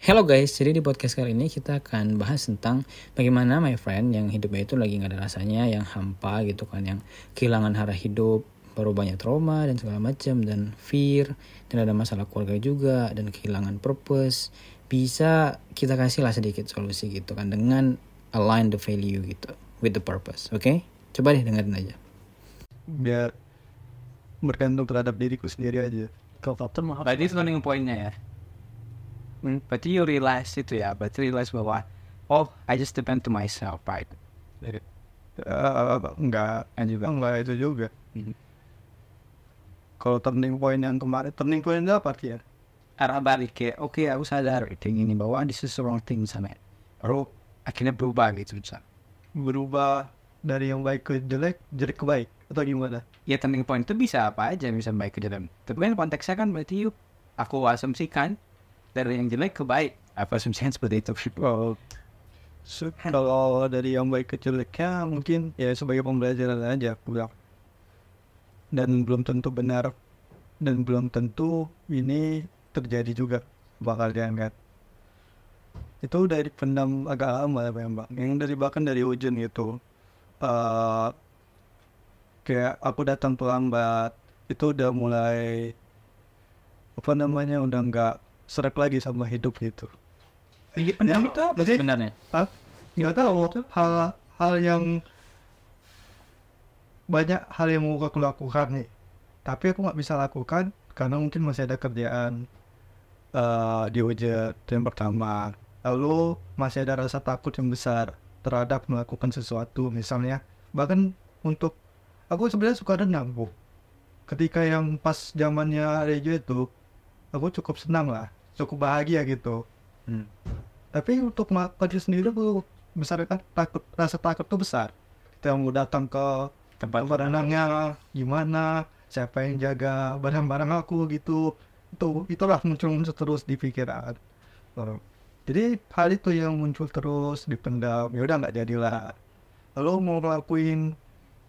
Hello guys, jadi di podcast kali ini kita akan bahas tentang bagaimana my friend yang hidupnya itu lagi nggak ada rasanya, yang hampa gitu kan, yang kehilangan arah hidup, baru banyak trauma dan segala macam dan fear dan ada masalah keluarga juga dan kehilangan purpose. Bisa kita kasih lah sedikit solusi gitu kan dengan align the value gitu with the purpose, oke? Coba deh dengerin aja. biar bergantung terhadap diriku sendiri aja kalau faktor mah Berarti itu turning point-nya ya. Hmm, berarti you realize itu ya, berarti realize bahwa oh I just depend to myself, right? Eh, enggak And juga. Enggak itu juga. Mhm. kalau turning point yang kemarin turning point itu apa ya arah balik kayak oke aku sadar thing ini bahwa this is the wrong thing sama baru akhirnya berubah gitu misalnya. berubah dari yang baik ke jelek jelek ke baik atau gimana? Ya turning point itu bisa apa aja bisa baik ke dalam tapi kan konteksnya kan berarti yuk aku asumsikan dari yang jelek ke baik apa asumsikan seperti itu oh so, kalau dari yang baik ke jeleknya mungkin ya sebagai pembelajaran aja aku bilang dan belum tentu benar dan belum tentu ini terjadi juga bakal diangkat itu dari pendam agak lama ya bang. Yang dari bahkan dari hujan gitu eh kayak aku datang terlambat itu udah mulai apa namanya udah nggak serak lagi sama hidup gitu Iya, pendam itu apa Berarti- sebenarnya. Nggak tahu. Hal hal yang banyak hal yang mau aku lakukan nih. Tapi aku nggak bisa lakukan karena mungkin masih ada kerjaan eh di ujian yang pertama. Lalu masih ada rasa takut yang besar terhadap melakukan sesuatu misalnya. Bahkan untuk aku sebenarnya suka renang bu. Ketika yang pas zamannya Rejo itu aku cukup senang lah cukup bahagia gitu. Hmm. tapi untuk melakukan sendiri aku besar kan? Takut rasa takut tuh besar. Kita mau datang ke tempat renangnya gimana? Siapa yang jaga barang-barang aku gitu. Itu itulah muncul muncul terus di pikiran. Jadi hal itu yang muncul terus dipendam. Ya udah nggak jadilah. Lalu mau ngelakuin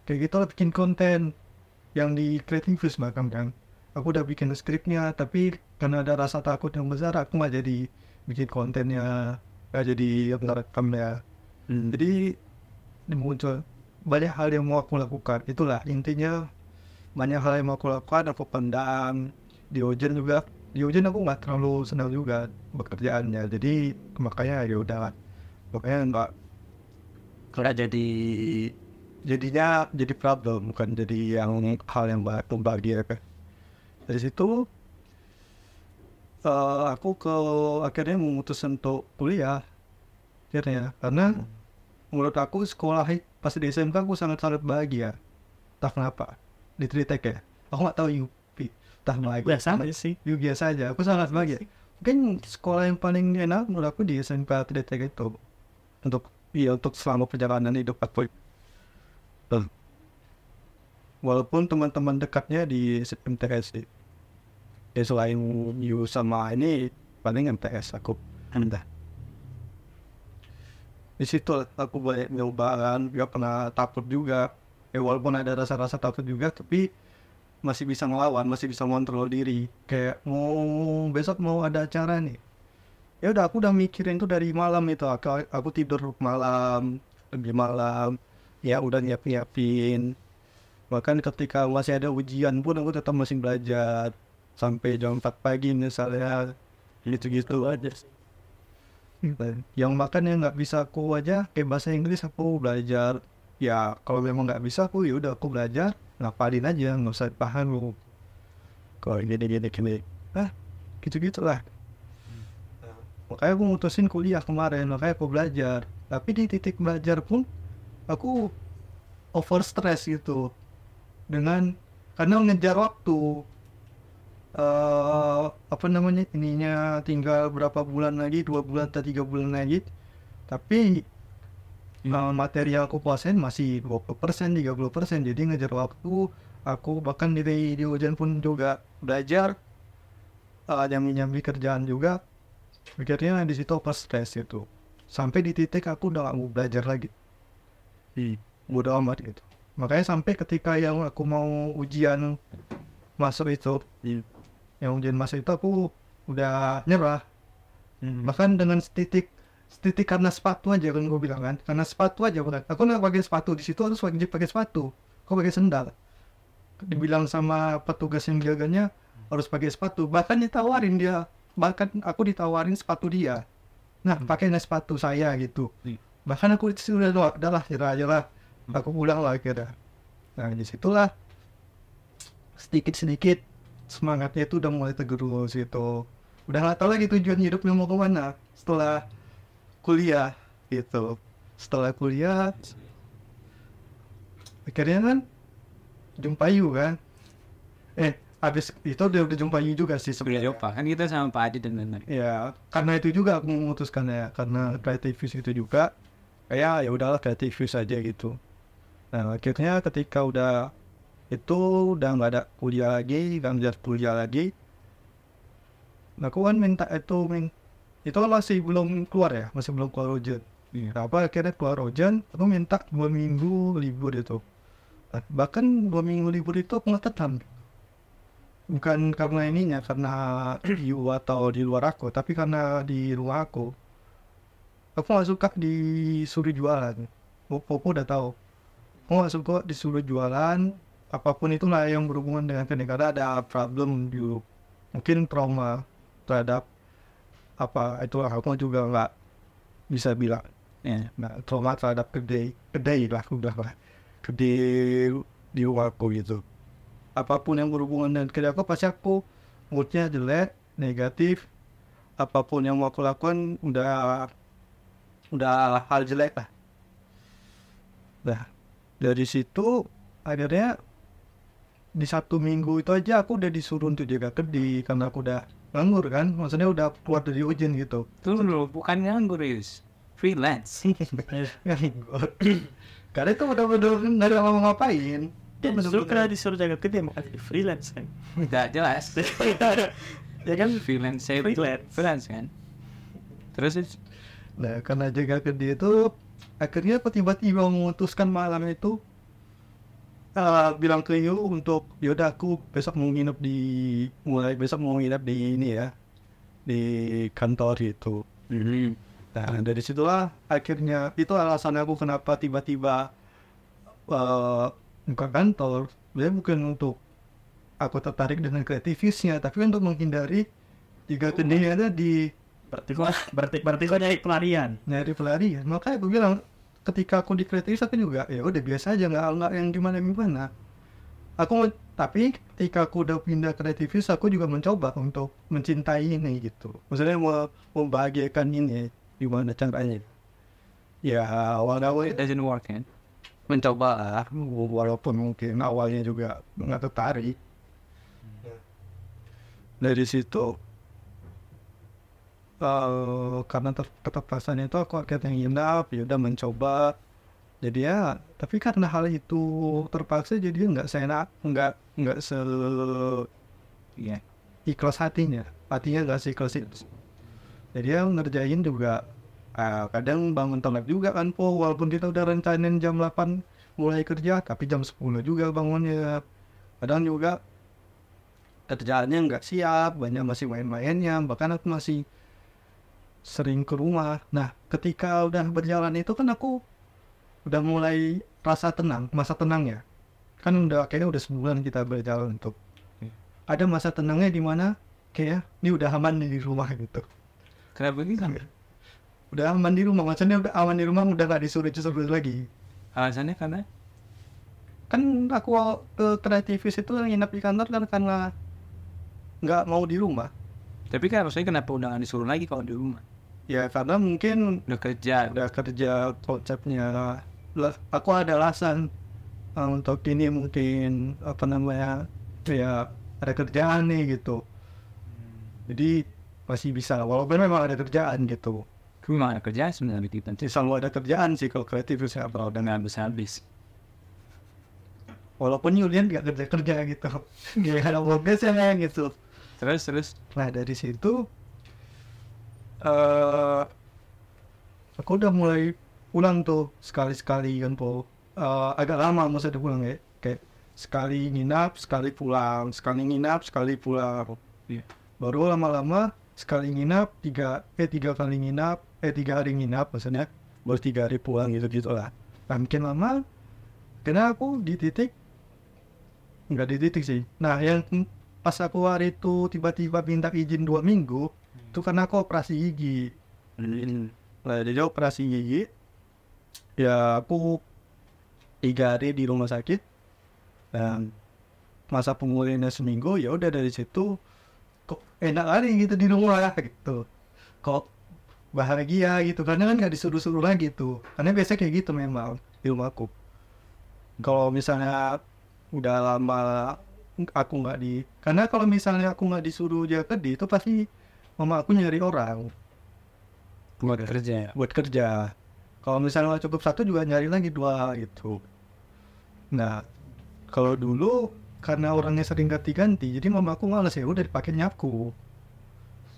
kayak gitu lah bikin konten yang di creating views bahkan kan aku udah bikin skripnya tapi karena ada rasa takut yang besar aku nggak jadi bikin kontennya nggak jadi rekamnya Hmm. jadi ini muncul banyak hal yang mau aku lakukan. Itulah intinya banyak hal yang mau aku lakukan aku pendam di ujian juga di ujian aku nggak terlalu senang juga bekerjaannya. Jadi makanya ya udah. Makanya nggak nggak jadi jadinya jadi problem bukan jadi yang hal yang bahagia kan dari situ eh, aku ke akhirnya memutuskan untuk kuliah akhirnya. Karena menurut aku sekolah pas di SMK aku sangat-sangat bahagia. Entah kenapa di Tritek ya. Aku nggak tahu UP entah bahagia biasa aja sih. Yuk biasa aja, aku sangat bahagia. Mungkin sekolah yang paling enak menurut aku di SMK Tritek itu. Untuk iya untuk selama perjalanan hidup aku. Tuh. Walaupun teman-teman dekatnya di MTS sih. Ya selain you sama ini paling MTS aku. Anda. Di situ aku banyak nyobaan, gak pernah takut juga. Ya walaupun ada rasa-rasa takut juga, tapi masih bisa ngelawan, masih bisa ngontrol diri. Kayak mau besok mau ada acara nih. Ya udah aku udah mikirin tuh dari malam itu. Aku, aku tidur malam, lebih malam. Ya udah nyiap-nyiapin. Bahkan ketika masih ada ujian pun aku tetap masih belajar sampai jam 4 pagi misalnya gitu-gitu aja. Yang makan yang nggak bisa aku aja kayak bahasa Inggris aku belajar. Ya kalau memang nggak bisa aku ya udah aku belajar ngapalin aja nggak usah paham lu kalau gini gini gini ah gitu gitulah makanya aku mutusin kuliah kemarin makanya aku belajar. Tapi di titik belajar pun aku over stress gitu. Dengan karena ngejar waktu eh apa namanya ininya tinggal berapa bulan lagi dua bulan atau tiga bulan lagi. Tapi uh, materi yang aku kuasain masih 20% 30% jadi ngejar waktu aku bahkan di di ujian pun juga belajar. Uh, nyambi nyambi kerjaan juga. Pikirnya di situ pas stres itu. Sampai di titik aku udah gak mau belajar lagi. Di bodo amat gitu. Makanya sampai ketika yang aku mau ujian masuk itu yang ujian masuk itu aku udah nyerah. Hmm. bahkan dengan setitik setitik karena sepatu aja kan gue bilang kan. Karena sepatu aja bukan aku nggak pakai sepatu di situ harus wajib pakai sepatu. Kok pakai sendal? Dibilang sama petugas yang jaganya harus pakai sepatu. Bahkan ditawarin dia. Bahkan aku ditawarin sepatu dia. Nah pakainya sepatu saya gitu. Hmm. bahkan aku sudah doa udahlah nyerah aja lah. Aku pulang lah akhirnya. Nah di situlah. Sedikit sedikit semangatnya itu udah mulai tergerus gitu. Udah nggak tahu lagi tujuan hidupnya mau ke mana setelah kuliah gitu. Setelah kuliah akhirnya kan jumpa Yu kan. Eh habis itu udah udah jumpa Yu juga sih sebenarnya. Eropa kan kita sama Pak Adi dan lain-lain. ya karena itu juga aku memutuskan ya karena kreativis itu juga kayak ya udahlah kreativis aja gitu. Nah akhirnya ketika udah itu udah nggak ada kuliah lagi nggak ada kuliah lagi. Nah, aku kan minta itu itu kan masih belum keluar ya? Masih belum keluar ujian. Iya. nah, apa akhirnya keluar ujian aku minta dua minggu libur itu. Bahkan dua minggu libur itu aku nggak tetap. Bukan karena ininya karena you atau di luar aku tapi karena di rumah aku. Aku nggak suka disuruh jualan. Popo udah tahu. Aku nggak suka disuruh jualan apa pun itulah yang berhubungan dengan ini karena ada problem dulu. Mungkin trauma terhadap apa itu aku juga nggak bisa bilang. Ya. nah trauma terhadap kedai kedai lah udah lah. Kedai di rumahku gitu. Apa pun yang berhubungan dengan kedai aku pasti aku moodnya jelek negatif. Apa pun yang mau aku lakukan udah udah hal jelek lah. Nah dari situ akhirnya di satu minggu itu aja aku udah disuruh untuk jaga kedai karena aku udah nganggur kan maksudnya udah keluar dari ujian gitu Itu dulu bukan nganggur Yus. Freelance. nganggur karena itu bener-bener nggak ada mau ngapain Itu Ya, justru bener-bener- karena disuruh jaga kedai makanya jadi freelance kan. Tidak jelas. ya kan freelance saya Freelance. freelance kan. Terus? Nah, karena jaga kedai itu akhirnya tiba-tiba memutuskan malam itu eh, bilang ke Yu untuk yaudah aku besok mau nginep di mulai besok mau nginep di ini ya di kantor itu. Nah dari situlah akhirnya itu alasan aku kenapa tiba-tiba eh buka kantor. Sebenarnya bukan untuk aku tertarik dengan kreativisnya, tapi untuk menghindari jika kedai ada di berarti kok berarti berarti kok nyari pelarian. nyari pelarian makanya aku bilang ketika aku di kreatif aku juga ya udah biasa aja nggak nggak yang gimana gimana. Aku tapi ketika aku udah pindah kreativis aku juga mencoba untuk mencintai ini gitu. Maksudnya mau membahagiakan ini gimana caranya? Ya awal-awal It doesn't work kan. Mencoba. Lah. walaupun mungkin awalnya juga nggak tertarik. Dari situ eh, karena ter keterpaksaannya itu aku akhirnya nginap ya udah mencoba. Jadi ya tapi karena hal itu terpaksa jadi nggak seenak nggak nggak se Iya. ikhlas hatinya. Hatinya nggak seikhlas itu. Jadi ya ngerjain juga ah, kadang bangun telat juga kan po. Walaupun kita udah rencanain jam 8 mulai kerja tapi jam 10 juga bangunnya. Kadang juga kerjaannya nggak siap banyak masih main-mainnya bahkan aku masih sering ke rumah nah ketika udah berjalan itu kan aku udah mulai rasa tenang masa tenangnya kan udah kayaknya udah sebulan kita berjalan untuk ada masa tenangnya di mana kayak ini udah aman nih di rumah gitu. Kenapa gitu? udah aman di rumah maksudnya udah aman di rumah udah gak disuruh disuruh lagi. Alasannya karena? Kan aku ke kreativis itu nginep di kantor kan karena nggak mau di rumah. Tapi kan harusnya kenapa udah nggak disuruh lagi kalau di rumah? Ya karena mungkin Udah kerja. udah kerja konsepnya lah aku ada alasan uh, untuk ini mungkin apa namanya ya ada kerjaan nih gitu jadi masih bisa walaupun memang ada kerjaan gitu Cuma ada kerjaan sebenarnya kita. Selalu ada kerjaan sih kalau kreatif saya Kalau udah nggak habis habis. walaupun Yulian nggak kerja kerja gitu nggak ada progresnya gitu Terus terus. nah dari situ eh aku udah mulai pulang tuh sekali sekali kan po. Eh, agak lama maksudnya pulang ya. Kayak sekali nginap sekali pulang sekali nginap sekali pulang. Iya. baru lama-lama sekali nginap tiga eh tiga kali nginap eh tiga hari nginap maksudnya. Baru tiga hari pulang gitu gitulah nah makin lama karena aku di titik nggak di titik sih. Nah yang pas aku hari itu tiba-tiba minta izin dua minggu itu karena aku operasi gigi. Nah jadi operasi gigi ya aku tiga hari di rumah sakit. Dan masa pemulihannya seminggu ya udah dari situ kok enak kali gitu di rumah gitu. Kok bahagia gitu karena kan nggak disuruh-suruh lagi tuh. Karena biasanya kayak gitu memang di rumahku kalau misalnya udah lama aku nggak di karena kalau misalnya aku nggak disuruh jaga di itu pasti mama aku nyari orang. Buat kerja ya? buat kerja. Kalau misalnya cukup satu juga nyari lagi dua gitu. Nah kalau dulu karena orangnya sering ganti-ganti jadi mama aku males ya udah dipakai nyapu.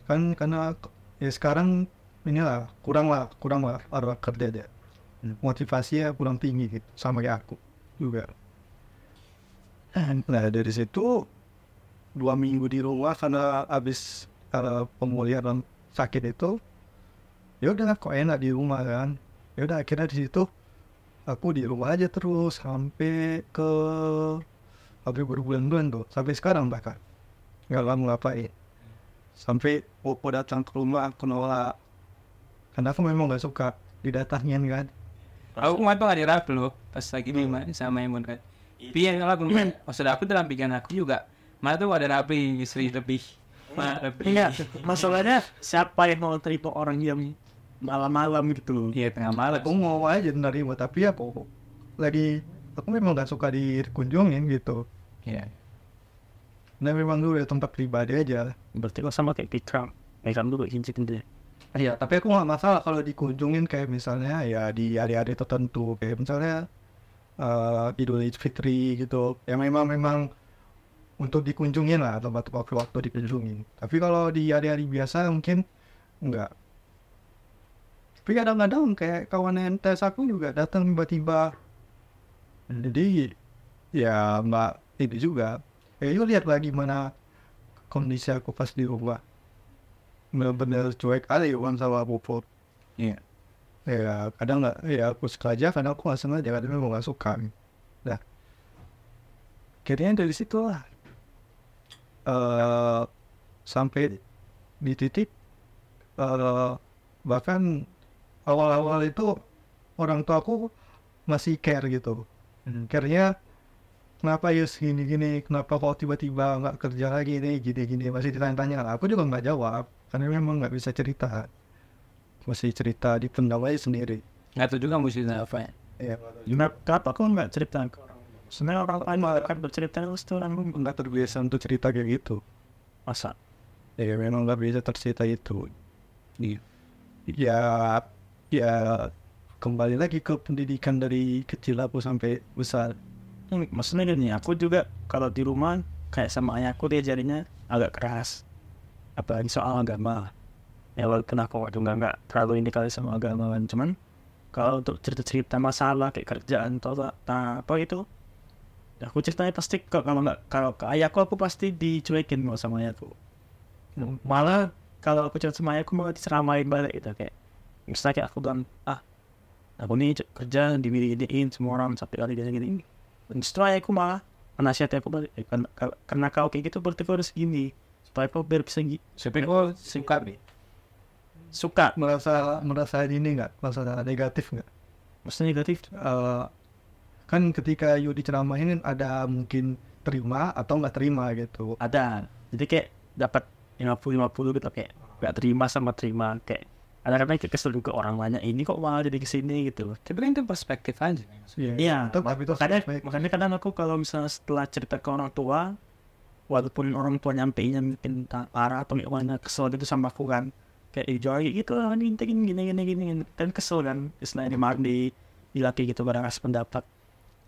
Kan karena ya sekarang inilah kurang lah kurang lah arah kerja dia. Motivasinya kurang tinggi gitu sama kayak aku juga. Nah dari situ dua minggu di rumah karena habis uh, pemulihan sakit itu ya udah kok enak di rumah kan. Ya udah akhirnya di situ aku di rumah aja terus sampai ke sampai berbulan-bulan tuh sampai sekarang bahkan. Nggak lama ngapain. Sampai Popo datang ke rumah aku nolak. Karena aku memang nggak suka didatangin kan. Aku kemarin tuh gak dirap loh pas lagi main sama Imun kan. Iya. Kalau aku maksud aku dalam pikiran aku juga. Mana tuh ada rapi istri lebih Iya, masalahnya siapa yang mau terima orang yang malam-malam gitu. iya tengah malam aku mau aja nerima tapi ya kok lagi aku memang nggak suka dikunjungin gitu iya nah memang dulu ya tempat pribadi aja Berarti kok sama kayak Pikram. Pikram dulu hincik dia. Iya, tapi aku nggak masalah kalau dikunjungin kayak misalnya ya di hari-hari tertentu kayak misalnya eh Idul Fitri gitu. Ya memang memang untuk dikunjungin lah tempat waktu-waktu dikunjungin. Tapi kalau di hari-hari biasa mungkin enggak. Tapi kadang-kadang kayak kawan entes aku juga datang tiba-tiba. Jadi ya mbak ini juga. Ya yuk lihat lagi mana kondisi aku pas di rumah bener-bener cuek kali Iwan sama Puput iya ya kadang nggak ya aku sengaja karena aku nggak sengaja kadang memang nggak suka nah akhirnya dari situ lah eh sampai di titik eh bahkan awal-awal itu orang tua aku masih care gitu. Care-nya kenapa ya gini-gini kenapa kok tiba-tiba nggak kerja lagi nih gini-gini. Masih ditanya-tanya. Aku juga nggak jawab karena memang nggak bisa cerita. Masih cerita di pendam aja sendiri. Nggak tahu juga musiknya apa. Ya Kenapa aku nggak cerita? ke orang? Sebenarnya orang lain akan bercerita terus tuh orang nggak terbiasa untuk cerita kayak gitu masa. ya memang nggak bisa tercerita itu iya ya ya kembali lagi ke pendidikan dari kecil aku sampai besar Hmm, Maksudnya gini, aku juga kalau di rumah kayak sama ayahku dia jadinya agak keras. Apalagi soal agama. Ya walaupun aku waktu nggak nggak terlalu ini kali sama agama kan. Cuman kalau untuk cerita-cerita masalah kayak kerjaan atau apa itu aku ceritanya pasti ke- kalau nggak kalau ke ayahku aku pasti dicuekin mau sama ayahku malah kalau aku cerita sama ayahku malah diceramain balik gitu kayak misalnya kayak aku bilang ah aku nih kerja digini-giniin semua orang sampai kali gini gini. Justru ayahku malah menasihati aku balik eh, karena, karena kau kayak gitu berarti kau harus gini supaya kau biar bisa gi- tapi kok suka nih suka? Merasa merasa ini nggak? Merasa negatif nggak? Maksudnya negatif? Eh, kan ketika Yu diceramahin ada mungkin terima atau nggak terima gitu. Ada. Jadi kayak dapat 50-50 gitu kayak gak terima sama terima kayak ada kadang kayak kesel juga orang banyak ini kok malah jadi ke sini gitu tapi kan itu perspektif aja. Iya, Tetap, mak- tapi itu makanya, makanya kadang aku kalau misalnya setelah cerita ke orang tua, walaupun orang tua nyampeinnya mungkin tak parah atau gimana kesel gitu sama aku kan, kayak eh Joy gitu lah, ini gini gini gini gini, kan kesel kan, istilahnya di di laki gitu pada ngasih pendapat.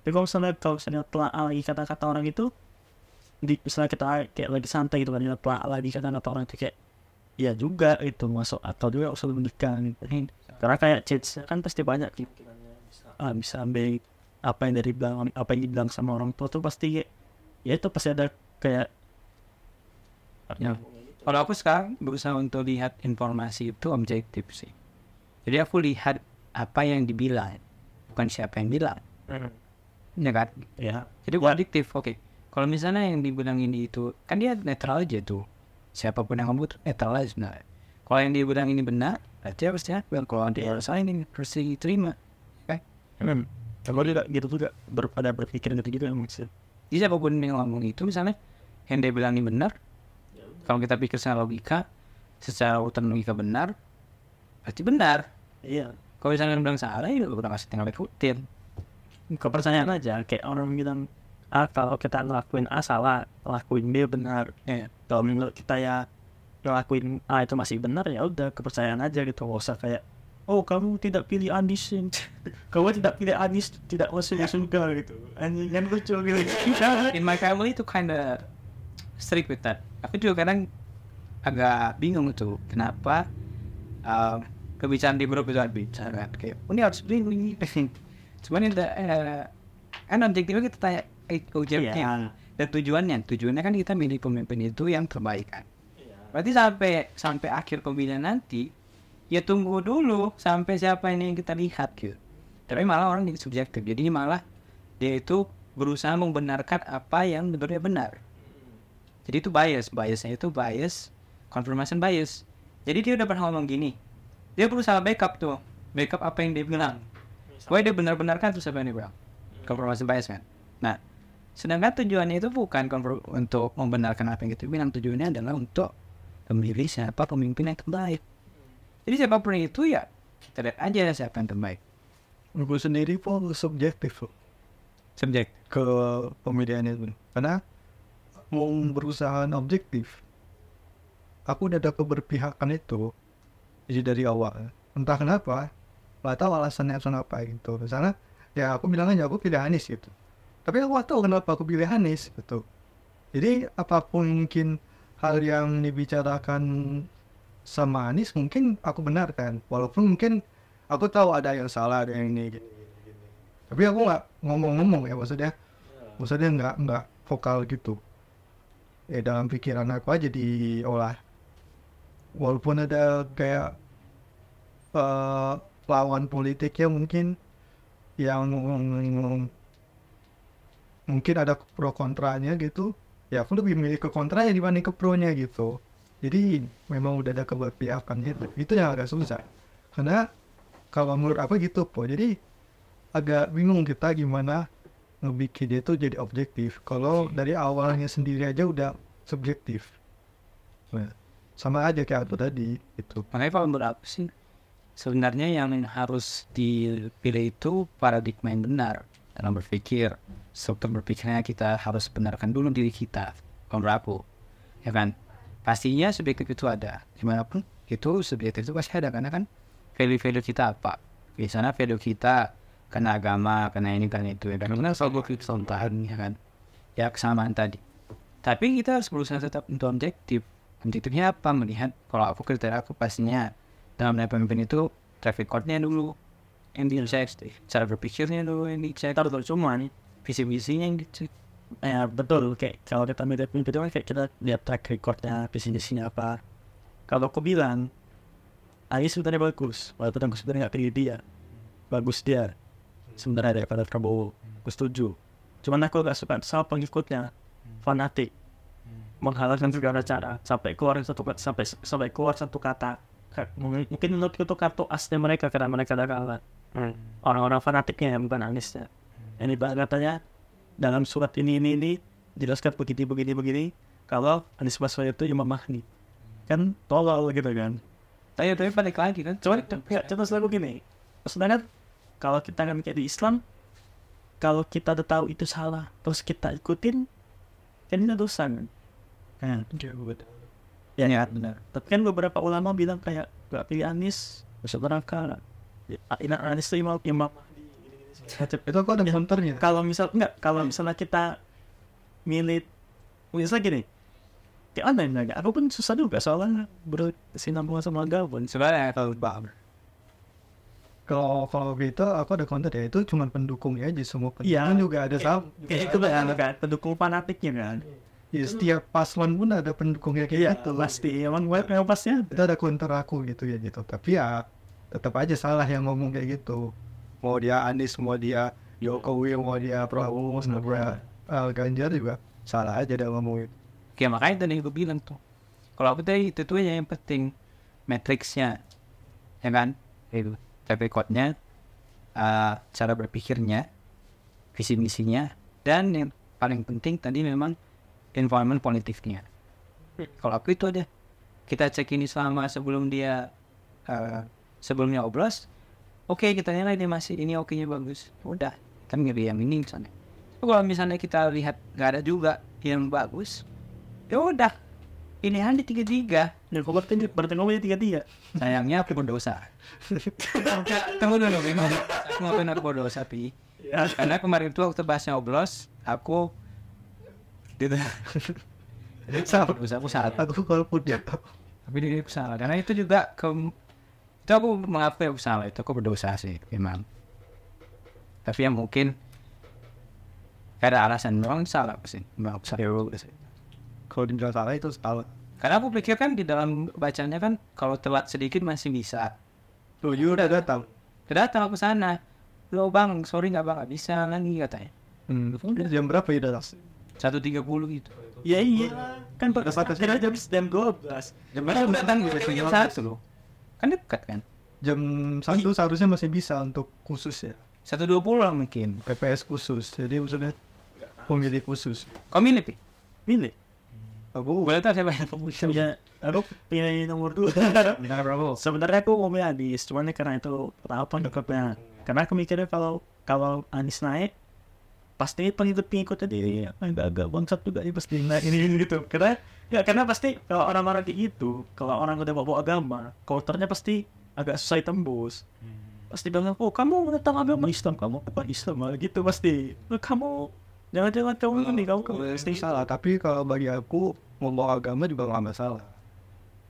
Tapi kalau misalnya kalau misalnya telah lagi kata-kata orang itu, di misalnya kita kayak lagi santai gitu kan, dia telah lagi kata-kata orang itu kayak, ya juga itu masuk atau juga usah menikah gitu. Karena kayak chance kan pasti banyak gitu ah, bisa ambil apa yang dari bilang apa yang dibilang sama orang tua tuh pasti kayak- ya itu pasti ada kayak Ya. Kalau aku sekarang berusaha untuk lihat informasi itu objektif sih. Jadi aku lihat apa yang dibilang, bukan siapa yang bilang. Ya kan? ya Jadi objektif, oke. Kalau misalnya yang dibilang ini itu, kan dia netral aja tuh. Siapa pun yang ngomong tuh netral aja sebenarnya. Kalau yang dia bilang ini benar, berarti harus diambil. Kalau dia salah ini harus diterima. Oke? Hmm. Kalau tidak gitu juga ber, pada berpikir gitu juga maksud. Jadi siapa pun yang ngomong itu misalnya yang dia bilang ini benar, kalau kita pikir secara logika, secara urutan logika benar, berarti benar. Iya. Kalau misalnya dia bilang salah, ya udah kasih tinggal ikutin. Kepercayaan aja kayak orang bilang ah kalau kita ngelakuin A salah, lakuin B benar. Ya. Kalau menurut kita ya ngelakuin A itu masih benar ya udah kepercayaan aja gitu nggak usah kayak oh kamu tidak pilih Anis kamu tidak pilih Anis tidak masuk surga gitu anjing kan lucu gitu In my family itu kinda strict with that. Aku juga kadang agak bingung tuh kenapa um, kebicaraan di grup itu ada bicara kayak ini harus begini cuman itu eh, kan objektifnya kita tanya eh, objektifnya Iya. dan tujuannya tujuannya kan kita milih pemimpin itu yang terbaik kan. Berarti sampai sampai akhir pemilihan nanti ya tunggu dulu sampai siapa ini yang kita lihat gitu. Tapi malah orang jadi subjektif. Jadi ini malah dia itu berusaha membenarkan apa yang menurutnya benar. Jadi itu bias. Biasnya itu bias confirmation bias. Jadi dia udah pernah ngomong gini dia berusaha backup tuh. Backup apa yang dia bilang dia benar-benarkan terus apa yang dia bilang? Confirmation bias kan nah sedangkan tujuannya itu bukan untuk membenarkan apa yang kita bilang. Tujuannya adalah untuk memilih siapa pemimpin yang terbaik. Jadi siapa pun itu ya kita lihat aja siapa yang terbaik. Gue sendiri pun subjektif loh subjek ke pemilihan itu. Karena mau berusaha objektif, aku udah ada keberpihakan itu jadi dari awal. Entah kenapa, nggak tahu alasannya alasan apa gitu. Misalnya, ya aku bilang aja aku pilih Anies gitu. Tapi aku tahu kenapa aku pilih Anies gitu. Jadi apa pun mungkin hal yang dibicarakan sama Anies mungkin aku benarkan. Walaupun mungkin aku tahu ada yang salah, ada yang ini, gini. Tapi aku nggak ngomong-ngomong ya maksudnya. Maksudnya nggak nggak vokal gitu. Ya dalam pikiran aku aja diolah. Walaupun ada kayak eh, lawan politiknya mungkin yang mungkin ada pro kontranya gitu. Ya aku lebih milih ke kontranya dibanding ke pro nya gitu. Jadi memang udah ada keberpihakan gitu itu yang agak susah. Karena kalau menurut apa gitu po. Jadi agak bingung kita gimana ngebikin itu jadi objektif. Kalau dari awalnya sendiri aja udah subjektif. Nah, sama aja kayak aku tadi gitu. Makanya kalau menurut aku sih sebenarnya yang harus dipilih itu paradigma yang benar dalam berpikir. Struktur berpikirnya kita harus benarkan dulu diri kita. Kalau aku, ya kan? Pastinya subjektif itu ada. Di mana pun itu subjektif itu pasti ada karena kan value-value kita apa? Di sana value kita karena agama, karena ini, karena itu ya kan. Karena selalu kesultanan ya kan. Ya kesamaan tadi. Tapi kita harus berusaha tetap untuk objektif. Objektifnya apa? Melihat kalau aku kriteria aku pastinya dalam menilai pemimpin itu track recordnya dulu yang dicek, cara berpikirnya dulu yang dicek, Taruh tuh cuman visi misinya yang dicek. ya betul kayak kalau kita milih pemimpin itu kan kayak kita lihat track recordnya visi misinya apa. Kalau aku bilang Anies sebenarnya bagus walaupun aku sebenarnya nggak pilih dia. Bagus dia sebenarnya daripada Prabowo. Aku setuju. Cuman aku gak suka sama pengikutnya fanatik. Menghalalkan segala cara sampai keluar satu sampai sampai keluar satu kata. Ka- mungkin menurutku itu kartu asnya mereka karena mereka ada kalah orang-orang fanatiknya bukan Aniesnya ini bah katanya dalam surat ini ini ini jelaskan begini begini begini kalau Anies Baswedan itu Imam Mahdi. Kan tolol gitu kan. Tapi tapi balik lagi kan. cuman ya, contoh selalu gini sedangkan kalau kita kan kayak di Islam kalau kita udah tahu itu salah terus kita ikutin kan itu dosa kan kan ya, Ya benar. tapi kan beberapa ulama bilang kayak gak pilih Anies masuk neraka ya, Ina- Anies itu Imam Imam itu aku ada Ya. counternya kalau misal enggak kalau misalnya kita milih misalnya gini kayak mana enggak aku pun susah juga soalnya bersinambungan sama agama Sebenarnya kalau bang. kalau kalau gitu aku ada counter ya itu cuma pendukungnya aja semua pendukung Iya. juga ada sama kayak itu kan kan pendukung fanatiknya kan ya setiap paslon pun ada pendukungnya kayak Iya, gitu. pasti. Emang gue memang pasti ada. itu ada counter aku gitu ya gitu. Tapi ya tetap aja salah yang ngomong kayak gitu. Mau dia Anies mau dia Jokowi mau dia Prabowo mau dia uh, Ganjar juga salah aja dia ngomong itu Oke makanya tadi gue bilang tuh Kalau aku tadi itu tuh yang penting Matriksnya Ya kan? Itu track recordnya uh, Cara berpikirnya Visi misinya Dan yang paling penting tadi memang Environment politiknya Kalau aku itu ada. Kita cek ini selama sebelum dia uh, Sebelumnya obros Oke kita nilai dia masih ini oke nya bagus. Udah Kan nggak yang ini misalnya kalau misalnya kita lihat nggak ada juga yang bagus ya udah. Ini aja tiga tiga Dan kau berarti berarti ngomongnya tiga tiga. sayangnya aku berdosa tunggu dulu memang. Aku ngapain aku berdosa pi? Ya. karena kemarin tuh waktu bahasnya oblos aku gitu. Sama berdosa aku salah. Aku kalaupun dia tapi dia aku salah. Karena itu juga ke itu aku mengakui aku salah. Itu aku berdosa sih memang. Tapi ya mungkin ada alasan. Memang salah sih. Memang aku salah. Sih. Kalau dibilang salah itu salah. Karena aku pikir kan di dalam bacanya kan kalau telat sedikit masih bisa. Tuh udah datang. Kedatang aku sana. Lo bang, sorry nggak bang, nggak bisa lagi katanya. hmm. jam berapa ya datang Satu tiga puluh gitu. Ya iya. Kan pada saat kira jam jam dua belas. Jam berapa datang gitu? Jam satu loh. Kan dekat kan? jam satu seharusnya masih bisa untuk khusus ya Satu dua puluh lah mungkin. PPS khusus jadi maksudnya pemilih khusus Kau milih pi? Milih. aku Boleh tahu siapa yang kamu Ya, aku pilih nomor dua. Prabowo. Sebenarnya aku mau milih Anies, cuman ya karena itu tahapan dekatnya. Karena aku mikirnya kalau kalau Anies naik, pasti pengikut-pengikutnya dia agak-agak bangsat juga ya pasti naik ini, ini gitu. Karena ya karena pasti kalau orang-orang kayak gitu, kalau orang udah bawa agama, counternya pasti agak susah tembus. Pasti bilang, oh kamu menentang agama Islam, kamu apa Islam ah," gitu pasti. "Oh, Kamu jangan-jangan kamu ini kamu pasti salah tapi kalau bagi aku membawa agama juga nggak masalah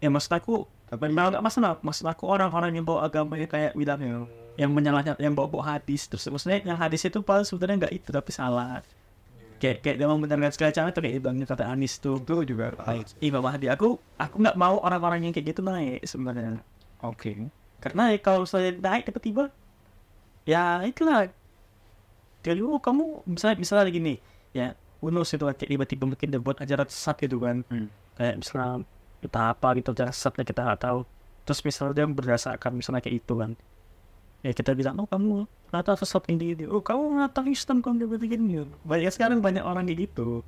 ya maksud aku memang nggak masalah. Maksud aku orang-orang yang bawa agama ya kayak bilang yang yang menyalahnya yang bawa bawa hadis terus. Maksudnya yang hadis itu paling sebenarnya nggak itu tapi salah. Kayak kayak dia membenarkan segala cara tuh kayak bilangnya kata Anis tuh itu juga baik Imam Mahdi. Aku aku nggak mau orang-orang yang kayak gitu naik sebenarnya. Oke. karena ya kalau saya naik tiba-tiba ya itulah. Jadi oh kamu misalnya misalnya gini ya unus itu kayak tiba-tiba mungkin dia buat ajaran sesat gitu kan. Hmm. kayak misalnya kita apa gitu ajaran sesatnya kita nggak tahu terus misalnya dia berdasarkan misalnya kayak itu kan ya kita bilang oh kamu nata sesat ini ini oh kamu nata Islam kamu dia begini banyak sekarang banyak orang kayak gitu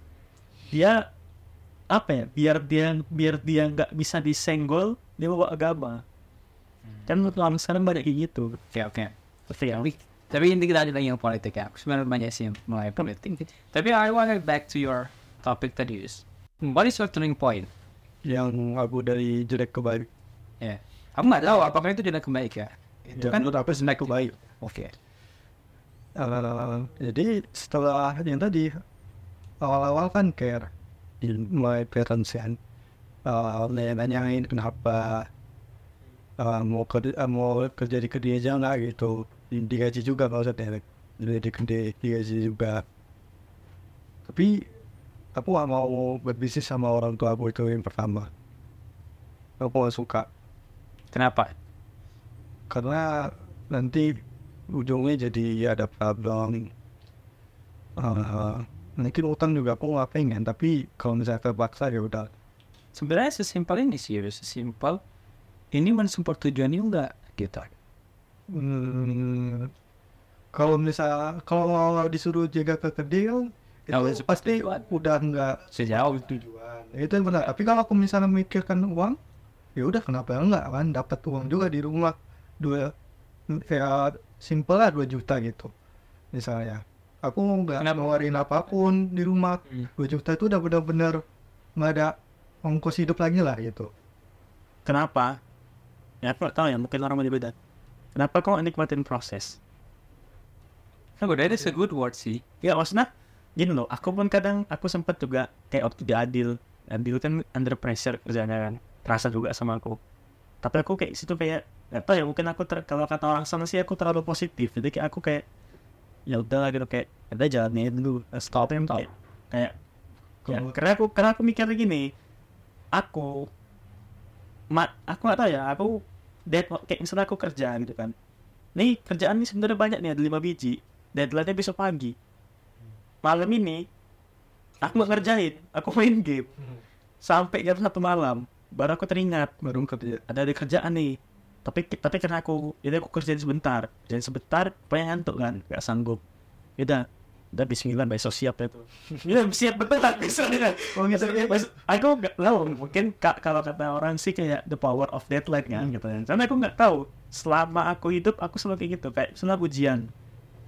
dia apa ya biar dia biar dia nggak bisa disenggol dia bawa agama kan menurut orang sekarang banyak kayak gitu Oke oke. pasti ya Tapi tapi inti kita ada lagi yang politik ya. Sebenarnya banyak sih yang mulai politik. Tapi I want to back to your topic tadi is. What is your turning point? Yang aku dari jelek ke baik Ya. Aku nggak tahu apakah itu tidak kebaik ya. Itu Ya, kan menurut aku jelek ke baik Oke. Eh, jadi setelah yang tadi awal-awal kan care parents kan uh, nanyain kenapa eh, mau kerja eh, mau kerja di kedai aja nggak gitu Di- digaji juga maksudnya jadi di kedai digaji juga tapi aku gak mau berbisnis sama orang tua aku itu yang pertama. Aku gak suka. Kenapa? karena nanti ujungnya jadi ada problem. Uh, mungkin utang juga aku nggak pengen tapi kalau misalnya terpaksa ya udah. Sebenarnya sesimpel ini sih, sesimpel ini mensupport tujuan ini enggak gitu. hmm, kalau misalnya kalau disuruh jaga ke kedai Ya, itu udah pasti tujuan. udah nggak Sejauh tujuan. Itu yang benar. Tapi kalau aku misalnya memikirkan uang ya udah kenapa enggak kan? Dapat uang juga di rumah. Dua kayak simple lah 2 juta gitu misalnya. Aku nggak Kenapa? ngeluarin apa pun di rumah. Hmm. 2 juta itu udah benar-benar nggak ada ongkos hidup lagi lah gitu. Kenapa? Ya aku nggak tahu ya mungkin orang beda kenapa kau nikmatin proses? Nah, that is a good word sih. ya maksudnya gini loh aku pun kadang aku sempat juga kayak waktu di adil adil kan under pressure kerjanya kan terasa juga sama aku tapi aku kayak situ kayak tahu ya mungkin aku ter- kalau kata orang sana sih aku terlalu positif jadi kayak aku kayak ya udah gitu kayak kita jalanin dulu stop kayak, kayak Ya, karena aku karena aku mikir gini, aku mat aku nggak tahu ya, aku dead kayak misalnya aku kerja gitu kan. Nih kerjaan ini sebenarnya banyak nih ada lima biji. Deadline-nya besok pagi. Malam ini aku nggak ngerjain, aku main game sampai jam satu malam. Baru aku teringat baru kerja ada ada kerjaan nih. Tapi tapi karena aku jadi aku kerjain sebentar, kerjain sebentar, pengen ngantuk kan, nggak sanggup. Yaudah, udah bismillah besok siap ya tuh. Ya siap betul tak bisa kan. Oh gitu. Aku nggak tahu mungkin ka- kalau kata orang sih kayak the power of deadline kan gitu kan. Karena aku nggak tahu selama aku hidup aku selalu kayak gitu kayak misalnya ujian.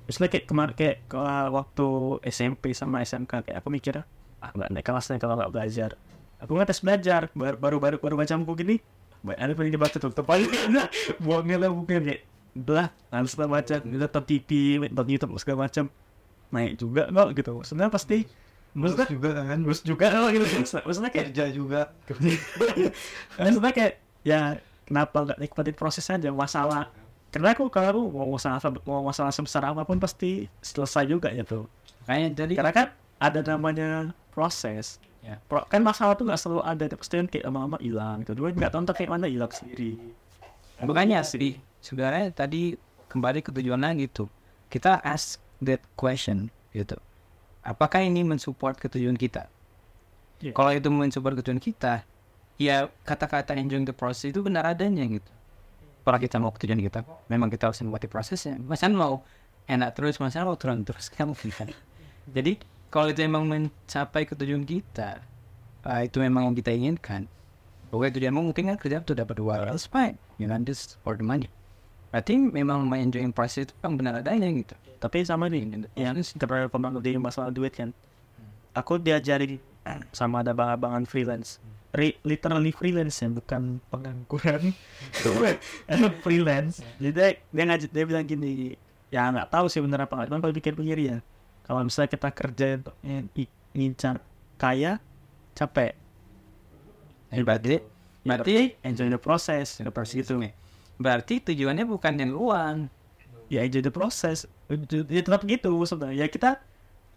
Misalnya kayak kemarin kayak kalau waktu SMP sama SMK kayak aku mikir ah nggak naik kelasnya kalau nggak belajar. Aku nggak tes belajar baru baru baru, baru baca buku gini. Baik, ada pengen dibaca tuh tepat buangnya lah buku kayak belah harus baca nonton TV nonton YouTube segala macam. Naik juga kok gitu. Maksudnya pasti maksudnya juga kan? terus juga kok gitu. Maksudnya kayak kerja juga. Maksudnya kayak ya kenapa nggak nikmatin proses aja? Masalah karena aku kalau aku mau masalah mau masalah sebesar apa pun pasti selesai juga ya tuh Kayaknya jadi karena kan ada namanya proses Ya. Pro- kan masalah tuh nggak selalu ada pasti kayak lama-lama hilang gitu dua nggak tahu entah kayak mana hilang sendiri Bukannya sih sebenarnya tadi kembali ke tujuannya gitu. Kita ask that question gitu. Apakah ini mensupport ke tujuan kita? Iya. Kalau itu mensupport ke tujuan kita, ya kata-kata enjoying the process itu benar adanya gitu. Kalau kita mau ke tujuan kita, memang kita harus menikmati prosesnya. Masa mau enak terus, masa mau turun terus mungkin kan. Jadi kalau itu emang mencapai ke tujuan kita, ah, itu memang yang kita inginkan. Pokoknya tujuanmu mungkin kan kerja tuh dapat dua that's fine. You can just for the money. Berarti memang enjoying process itu yang benar adanya gitu. tapi sama nih yang pernah di masalah duit kan aku diajari sama ada bang-abangan freelance Re- literally freelance ya bukan pengangguran. Freelance. Jadi dia, dia ngajak dia bilang gini ya nggak tahu sih bener apa nggak cuman kalau pikir-pikir ya kalau misalnya kita kerja ngincar kaya capek. Eh, berarti berarti enjoy the process. The process gitu nih. Berarti tujuannya bukan yang uang. ya enjoy the process. Ya tetap gitu sebenarnya. Ya kita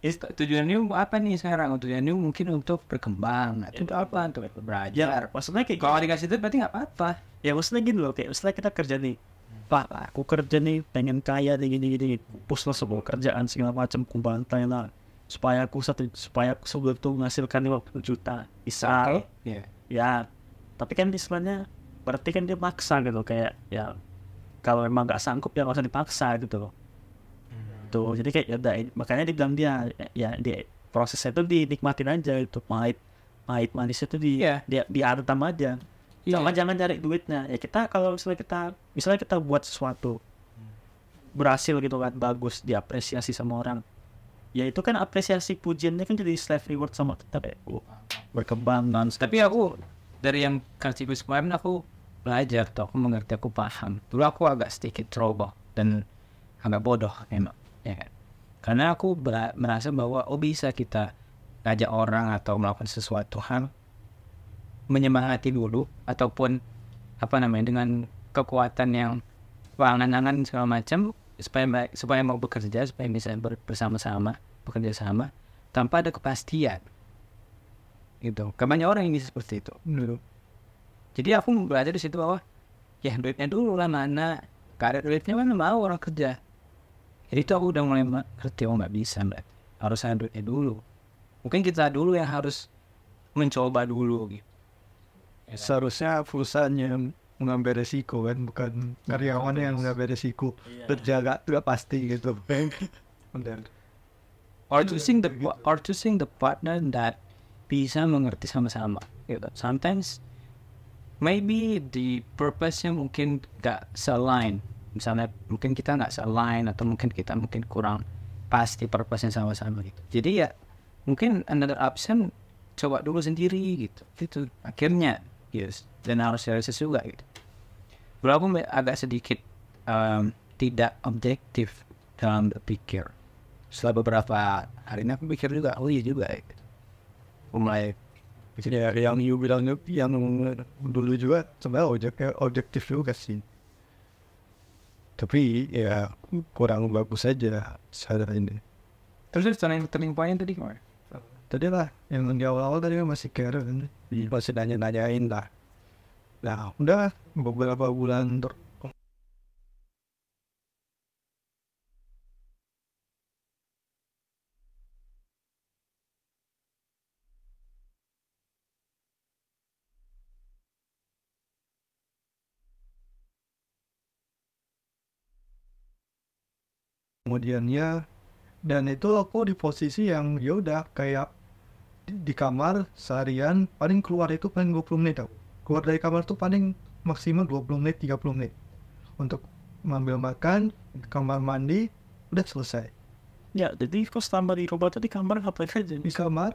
Tujuannya apa nih sekarang? Tujuannya mungkin untuk berkembang atau untuk apa? Untuk ya belajar. maksudnya kayak Kalau dikasih itu berarti nggak apa-apa. ya maksudnya gini loh kayak misalnya kita kerja nih pak aku kerja nih pengen kaya nih gini gini pus lah semua kerjaan segala macam ku bantai lah supaya aku satu supaya aku sebelum itu menghasilkan 50 juta bisa Iya. ya tapi kan istilahnya berarti kan dia maksa gitu kayak ya kalau memang nggak sanggup ya nggak usah dipaksa gitu loh tuh jadi kayak ya udah, makanya dia bilang dia ya dia prosesnya itu dinikmatin aja itu pahit pahit manis itu di Iya. dia diantam aja. Iya. jangan jangan cari duitnya. Ya kita kalau misalnya kita misalnya kita buat sesuatu berhasil gitu kan bagus diapresiasi sama orang. Ya itu kan apresiasi pujiannya kan jadi self reward sama kita kayak oh, berkembang non Tapi aku dari yang kasih kemarin aku belajar tuh, aku mengerti, aku paham. Dulu aku agak sedikit ceroboh dan agak bodoh emang, ya kan? Karena aku merasa bahwa oh bisa kita ngajak orang atau melakukan sesuatu hal menyemangati dulu ataupun apa namanya dengan kekuatan yang angan-angan segala macam supaya supaya mau bekerja supaya bisa ber- bersama-sama bekerja sama tanpa ada kepastian. Gitu. Kebanyakan orang bisa seperti itu dulu jadi aku belajar di situ bahwa ya duitnya dulu lah mana. Ada duitnya mana mau orang kerja jadi itu aku udah mulai ngerti oh nggak bisa berarti harus ada duitnya dulu mungkin kita dulu yang harus mencoba dulu gitu seharusnya perusahaan yang mengambil resiko kan bukan karyawan yang mengambil resiko kerja gak, gak pasti gitu Bener. or choosing the or choosing the partner that bisa mengerti sama-sama gitu. Sometimes maybe the purpose-nya mungkin gak se-align. Misalnya mungkin kita nggak se-align atau mungkin kita mungkin kurang pasti purpose-nya sama-sama gitu. Jadi ya mungkin another option coba dulu sendiri gitu. Gitu. Akhirnya yes dan harus realistis juga gitu. Me- agak sedikit um, tidak objektif dalam berpikir setelah beberapa hari ini aku pikir juga oh iya juga. Aku mulai ya yang you bilang yang dulu juga sebenarnya objek, objektif juga sih tapi ya kurang bagus aja secara ini. Terus turning turning point tadi ke mana? Tadi lah yang di awal-awal tadi kan masih care kan Iya. masih nanya-nanyain lah. Nah udah beberapa bulan ter kemudiannya. Dan itu aku di posisi yang ya udah kayak di, di kamar seharian paling keluar itu paling 20 menit tau. Keluar dari kamar tuh paling maksimal 20 menit 30 menit. Untuk mengambil makan kamar mandi udah selesai. Ya, jadi kok selama di tuh di kamar ngapain aja? di kamar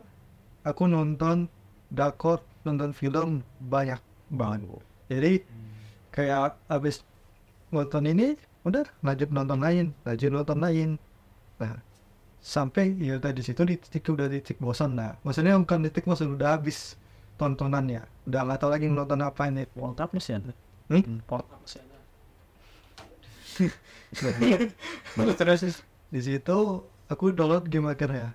aku nonton dakor nonton film banyak banget. Jadi kayak habis nonton ini udah lanjut nonton lain lanjut nonton lain. Nah sampai ya tadi situ di titik udah di titik bosan. Nah maksudnya bukan di titik bosan udah habis tontonannya. Udah nggak tahu lagi nonton apa ini. World Cup masih ada. Hmm? World Cup masih ada. terus di situ aku download game akhirnya.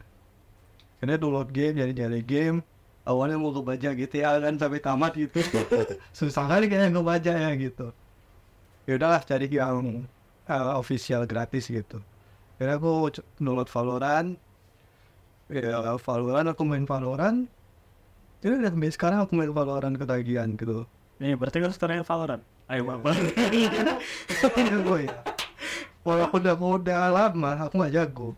Karena download game jadi nyari game. Awalnya mau gitu ya kan sampai tamat gitu. Susah kali kayaknya ngebaca ya gitu. Ya udahlah cari yang uh, official gratis gitu. Karena aku download Valorant. Ya Valorant aku main Valorant. Jadi udah sampai sekarang aku main Valorant ketagihan gitu. Ini berarti kan setelahnya Valorant. Ayo bapak. jago ya. Walaupun udah udah lama aku nggak jago.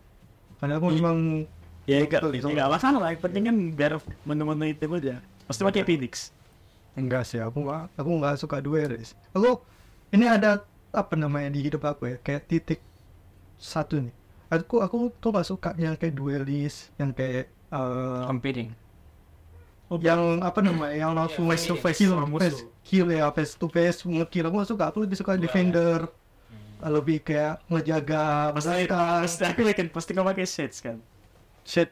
Karena aku memang ya enggak, enggak masalah. Yang penting kan biar menu-menu itu aja. Pasti pakai Phoenix. enggak sih aku aku nggak suka duelis aku ini ada apa namanya di hidup aku ya? Kayak titik satu nih. Aku aku tuh gak suka yang kayak duelis yang kayak eh, competing. Yang apa namanya yang langsung face to face kill face kill ya face to face ngekill. Aku gak suka aku lebih suka defender. Lebih kayak ngejaga Pasti, mereka pasti aku yakin pasti kau pakai Sage kan. shit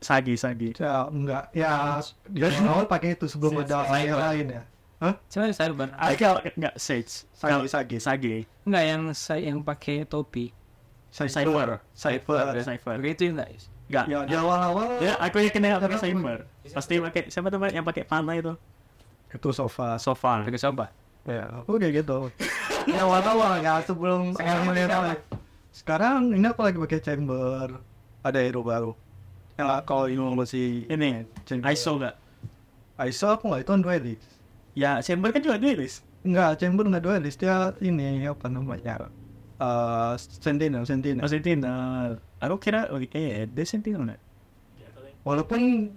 Sagi, Sagi. ya enggak ya dia awal pakai itu sebelum ada lain lain ya Hah? coba cyber Aku enggak Sage. Sagi, Kalau- Sagi. Sagi. enggak yang saya yang pakai topi Cypher. Cypher. Cypher. Oke, itu enggak Enggak. ya di awal-awal Ya, aku yakin yang pakai Kenapa? Cypher. Pasti pakai siapa tuh yang pakai panah itu? itu sofa Sofa. pakai coba Ya, aku kayak gitu. ya awal-awal ya sebelum yang melihat Sekarang ini aku lagi pakai chamber. Ada hero baru. Ya kalau ini masih Ini. ISO enggak? ISO aku nggak itu on duelist. Ya, Chamber kan juga duelist. Enggak, chamber nggak duelist. Dia ini apa namanya? Eh, sentinel, sentinel. Oh, Sentinel. Aku kira, eh, dia Sentinel enggak? Walaupun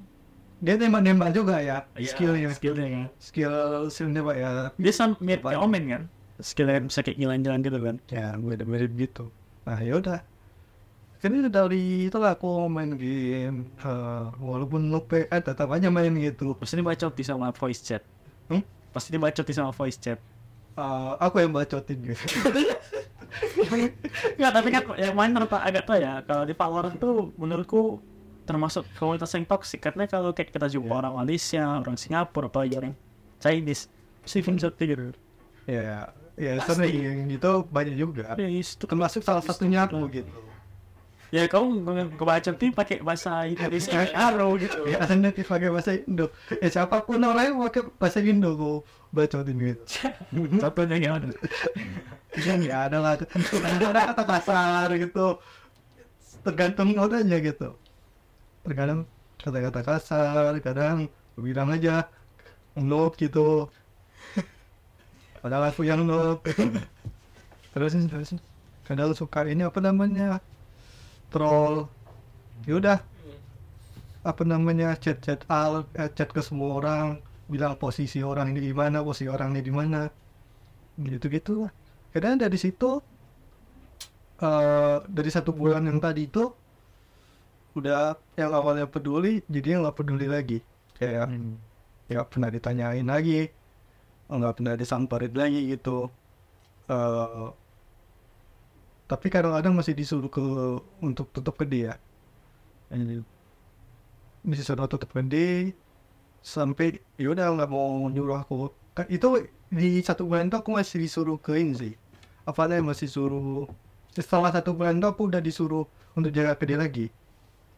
dia nembak-nembak juga ya, skillnya. Skillnya kan. Skill skillnya pak ya. Dia sama mirip kayak Omen kan? Skillnya bisa kayak jalan-jalan gitu kan. Ya, mirip-mirip gitu. Nah, yaudah. Jadi dari itu lah aku main game, eh, walaupun lupa, eh, tetap aja main gitu. Pasti dibacoti sama voice chat. Hmm? Pasti dibacoti sama voice chat. Eh, aku yang bacotin gitu. Enggak, tapi kan yang main ternyata agak tau ya. Kalau di Valorant tuh menurutku termasuk komunitas yang toksik karena kalau kayak kita jumpa orang Malaysia, orang Singapura, atau orang Chinese, pasti film satu gitu. ya, ya sering gitu banyak juga. Ya, itu Termasuk salah satunya aku gitu. Ya kamu kebaca tuh pakai bahasa Indonesia Arrow gitu. Ya, native pakai bahasa Indo. Ya siapa pun orang yang pakai bahasa Indo aku bacotin gitu. Contohnya gimana? ya ada lah. Ada kata kasar gitu. Tergantung orangnya gitu. Terkadang kata-kata kasar, kadang bilang aja noob gitu. Padahal aku yang noob. terus terus kadang suka ini apa namanya troll. Yaudah apa namanya chat chat al eh, chat ke semua orang bilang posisi orang ini di mana posisi orang ini di mana. Gitu gitu lah. Kadang dari situ eh dari satu bulan yang tadi itu udah yang awalnya peduli jadi nggak peduli lagi. Kayak ya pernah ditanyain lagi nggak pernah disamperin lagi gitu. Eh tapi kadang-kadang masih disuruh ke untuk tutup ke dia masih suruh tutup ke dia sampai yaudah nggak mau nyuruh aku. Kan itu di satu bulan itu aku masih disuruh ke ini sih. Apa namanya masih suruh setelah satu bulan itu aku udah disuruh untuk jaga PD lagi.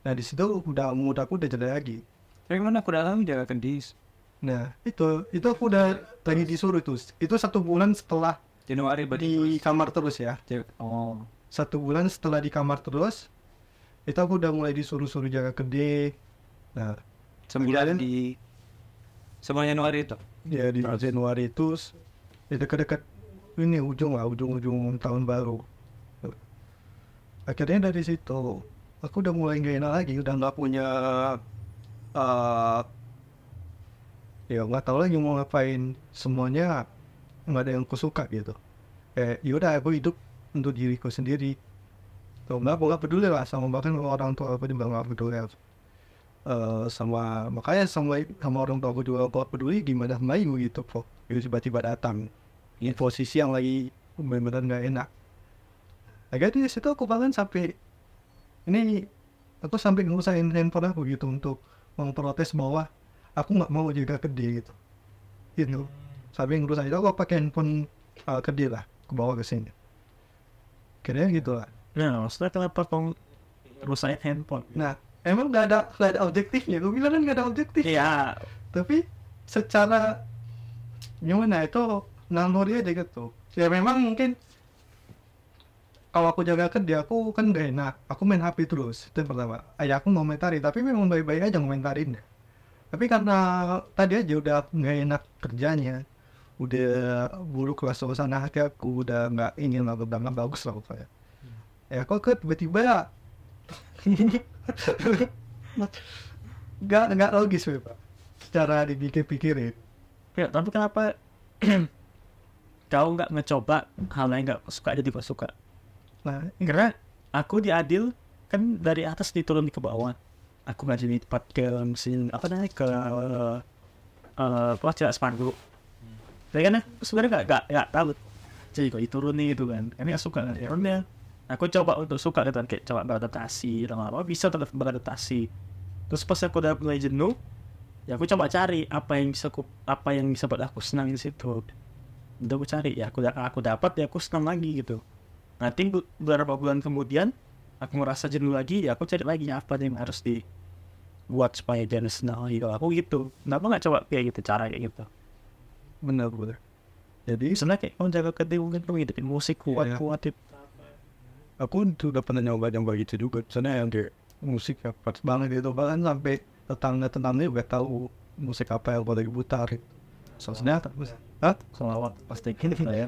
Nah di situ udah mood aku udah jelek lagi. Tapi gimana? Aku dalam jaga kendis nah itu itu aku udah lagi disuruh itu. Itu satu bulan setelah Januari di kamar terus ya. Oh. Satu bulan setelah di kamar terus itu aku udah mulai disuruh-suruh jaga gede. Nah Sembilan di Semua Januari itu? Ya di Januari itu ya dekat-dekat ini ujung lah ujung-ujung tahun baru. Akhirnya dari situ aku udah mulai gak enak lagi udah nggak punya eh ya nggak tahu lagi mau ngapain. Semuanya nggak ada yang aku suka gitu. Eh yaudah aku hidup untuk diriku sendiri. Tuh, nggak aku nggak peduli lah sama bahkan orang tua aku juga nggak peduli. Eh, sama makanya sama sama orang tua aku juga nggak peduli gimana ibu gitu kok itu tiba-tiba datang. Di posisi yang lagi benar-benar nggak enak. Akhirnya di situ aku bahkan sampai ini aku sampai ngusahain handphone aku gitu untuk memprotes bahwa aku nggak mau jaga gede gitu. Gitu sampai ngurusan itu aku pakai handphone uh, gede lah aku bawa ke sini. Kayaknya gitu lah Nah, maksudnya kenapa kau rusakin handphone? nah emang nggak ada nggak ada objektifnya? Gue bilang kan nggak ada objektif. Iya, tapi secara gimana? Itu naluri aja gitu. Ya memang mungkin kalau aku jaga kerja aku kan gak enak. Aku main HP terus itu yang pertama. Ayah aku ngomentari tapi memang baik-baik aja ngomentarin tapi karena tadi aja udah nggak enak kerjanya udah buruk lah suasana hati aku udah nggak ingin lah udah nggak bagus lah kayak ya kok kok tiba-tiba nggak nggak logis Pak secara dipikir-pikirin. Ya, tapi kenapa kau nggak ngecoba hal yang nggak? Suka jadi kau suka? nah Karena aku di Adil kan dari atas diturun ke bawah. Aku ngaji di tempat ke mesin apa namanya ke eh apa tidak spanduk. Tapi kan aku sebenarnya nggak nggak nggak tahu. Jadi kok diturunin gitu kan. Ini nggak suka kan. Akhirnya aku coba untuk suka gitu kan kayak coba beradaptasi lama-lama bisa tetap beradaptasi. Terus pas aku udah mulai jenuh, ya aku coba cari apa yang bisa aku apa yang bisa buat aku senang di situ. Udah aku cari ya aku aku dapat ya aku senang lagi gitu nanti beberapa bulan kemudian aku merasa jenuh lagi ya aku cari lagi apa yang harus dibuat supaya dia senang gitu aku gitu kenapa nggak coba kayak gitu cara kayak gitu bener bener jadi sebenarnya kayak kamu jaga kedai mungkin kamu ngidupin musik kuat Iya. kuat itu aku sudah pernah nyoba nyoba gitu juga. Soalnya yang kayak musik ya pas banget gitu bahkan sampai tetangga tetangga juga tahu musik apa yang lagi putar soalnya Hah? selawat pasti gitu ya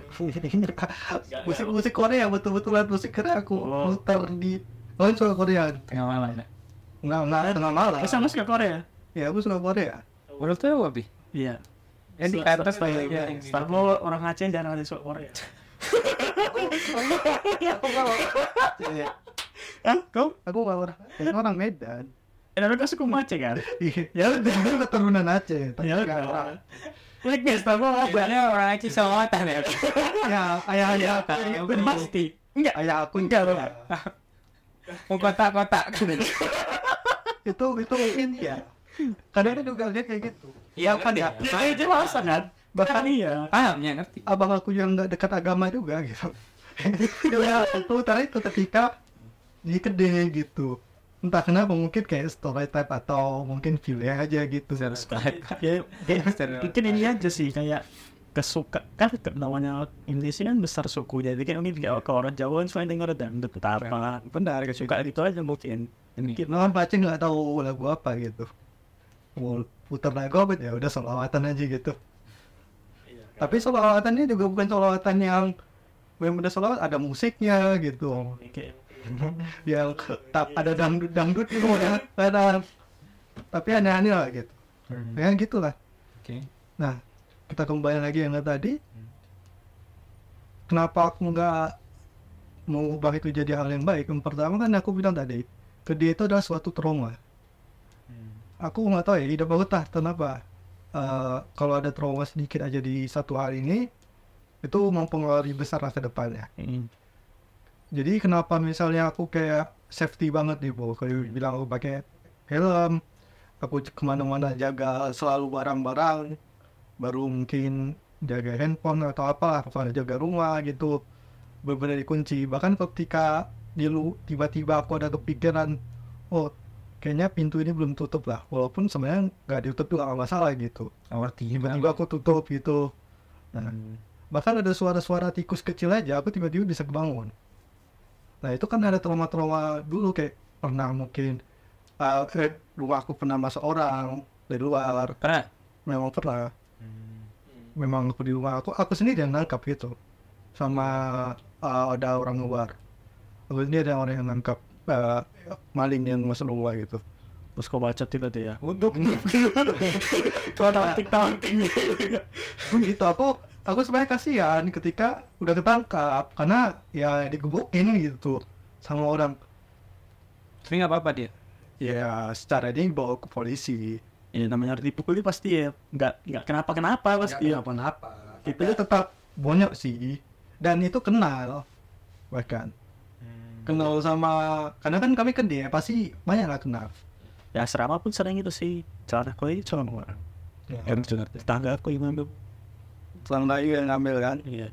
musik musik Korea betul-betulan musik Korea aku Oh. putar di oh itu suka Korea. Tengah malam ya? Nggak nggak tengah malam. Sama suka Korea? Ya aku suka Korea. Menurut lu apa Bi? iya Yang di atas iya, gitu. Star Wars orang Aceh jarang ada suka Korea Hah? Kau? aku nggak orang aku orang Medan Eh, tapi kau suka Aceh kan? Iya. Ya udah. itu keturunan Aceh tapi Ya udah. orang Like guys, Star Wars Sebenarnya orang Aceh selawatan ya ya ayah ayah Ben pasti. Enggak. ayah aku Enggak. Mau kotak-kotak itu itu mungkin ya kadang juga lihat kayak gitu. Iya kan ya Saya jelas kan. Bahkan iya. Pahamnya ngerti. Abang aku yang nggak dekat agama juga gitu. Ya itu tadi itu ketika di gede gitu. Entah kenapa mungkin kayak stereotype atau mungkin feel aja gitu. Ya, mungkin ini aja sih kayak kesuka kan namanya Indonesia kan besar suku jadi kan mungkin kayak ke orang Jawa kan suka denger dangdut betapa. Benar suka itu aja mungkin. Mungkin Nah, Pacing nggak tahu lagu apa gitu. Mau putar lagu apa ya udah solawatan aja gitu. Tapi solawatannya juga bukan solawatan yang benar-benar solawat ada musiknya gitu. kayak Yang tap ada dangdut dangdut gitu ya. Ada tapi aneh-aneh lah gitu. Ya gitulah. Oke Nah, kita kembali lagi yang tadi. Kenapa aku nggak mau ubah itu jadi hal yang baik? Yang pertama kan aku bilang tadi, ke dia itu adalah suatu trauma. Aku nggak tahu ya, hidup aku tak kenapa. Eh, kalau ada trauma sedikit aja di satu hal ini, itu mempengaruhi besar ke depannya. mm, Jadi kenapa misalnya aku kayak safety banget nih, Bu. Kalau bilang aku pakai helm, aku ke mana-mana jaga selalu barang-barang, baru mungkin jaga handphone atau apa, atau jaga rumah gitu, benar-benar dikunci. Bahkan ketika di lu tiba-tiba aku ada kepikiran, oh kayaknya pintu ini belum tutup lah. Walaupun sebenarnya nggak ditutup juga nggak masalah gitu. Ngerti tiba-tiba. Aku tutup gitu. Nah Hmm. bahkan ada suara-suara tikus kecil aja aku tiba-tiba bisa kebangun. Nah itu kan ada trauma-trauma dulu kayak pernah mungkin uh, eh, rumah aku pernah masuk orang dari luar. Karena memang pernah. Memang aku di rumah aku aku sendiri yang nangkap gitu. Sama uh, ada orang luar. Aku sendiri ada orang yang nangkap uh, maling yang masuk rumah gitu. Terus kau baca itu tadi ya untuk kau taktik taktik gitu aku aku sebenarnya kasihan ketika udah ketangkap karena ya digebukin gitu sama orang. Tapi nggak apa-apa dia. ya secara dia bawa ke polisi. Ini namanya dipukuli pasti ya. Nggak nggak kenapa kenapa pasti ya. kenapa itu dia tetap bonyok sih. Dan itu kenal bahkan kenal sama karena kan kami kan dia pasti banyak lah kenal. Ya asrama pun sering itu sih. Celana kau ini celana orang yang dengar tetangga aku yang ngambil. Lagi yang ngambil kan? Iya.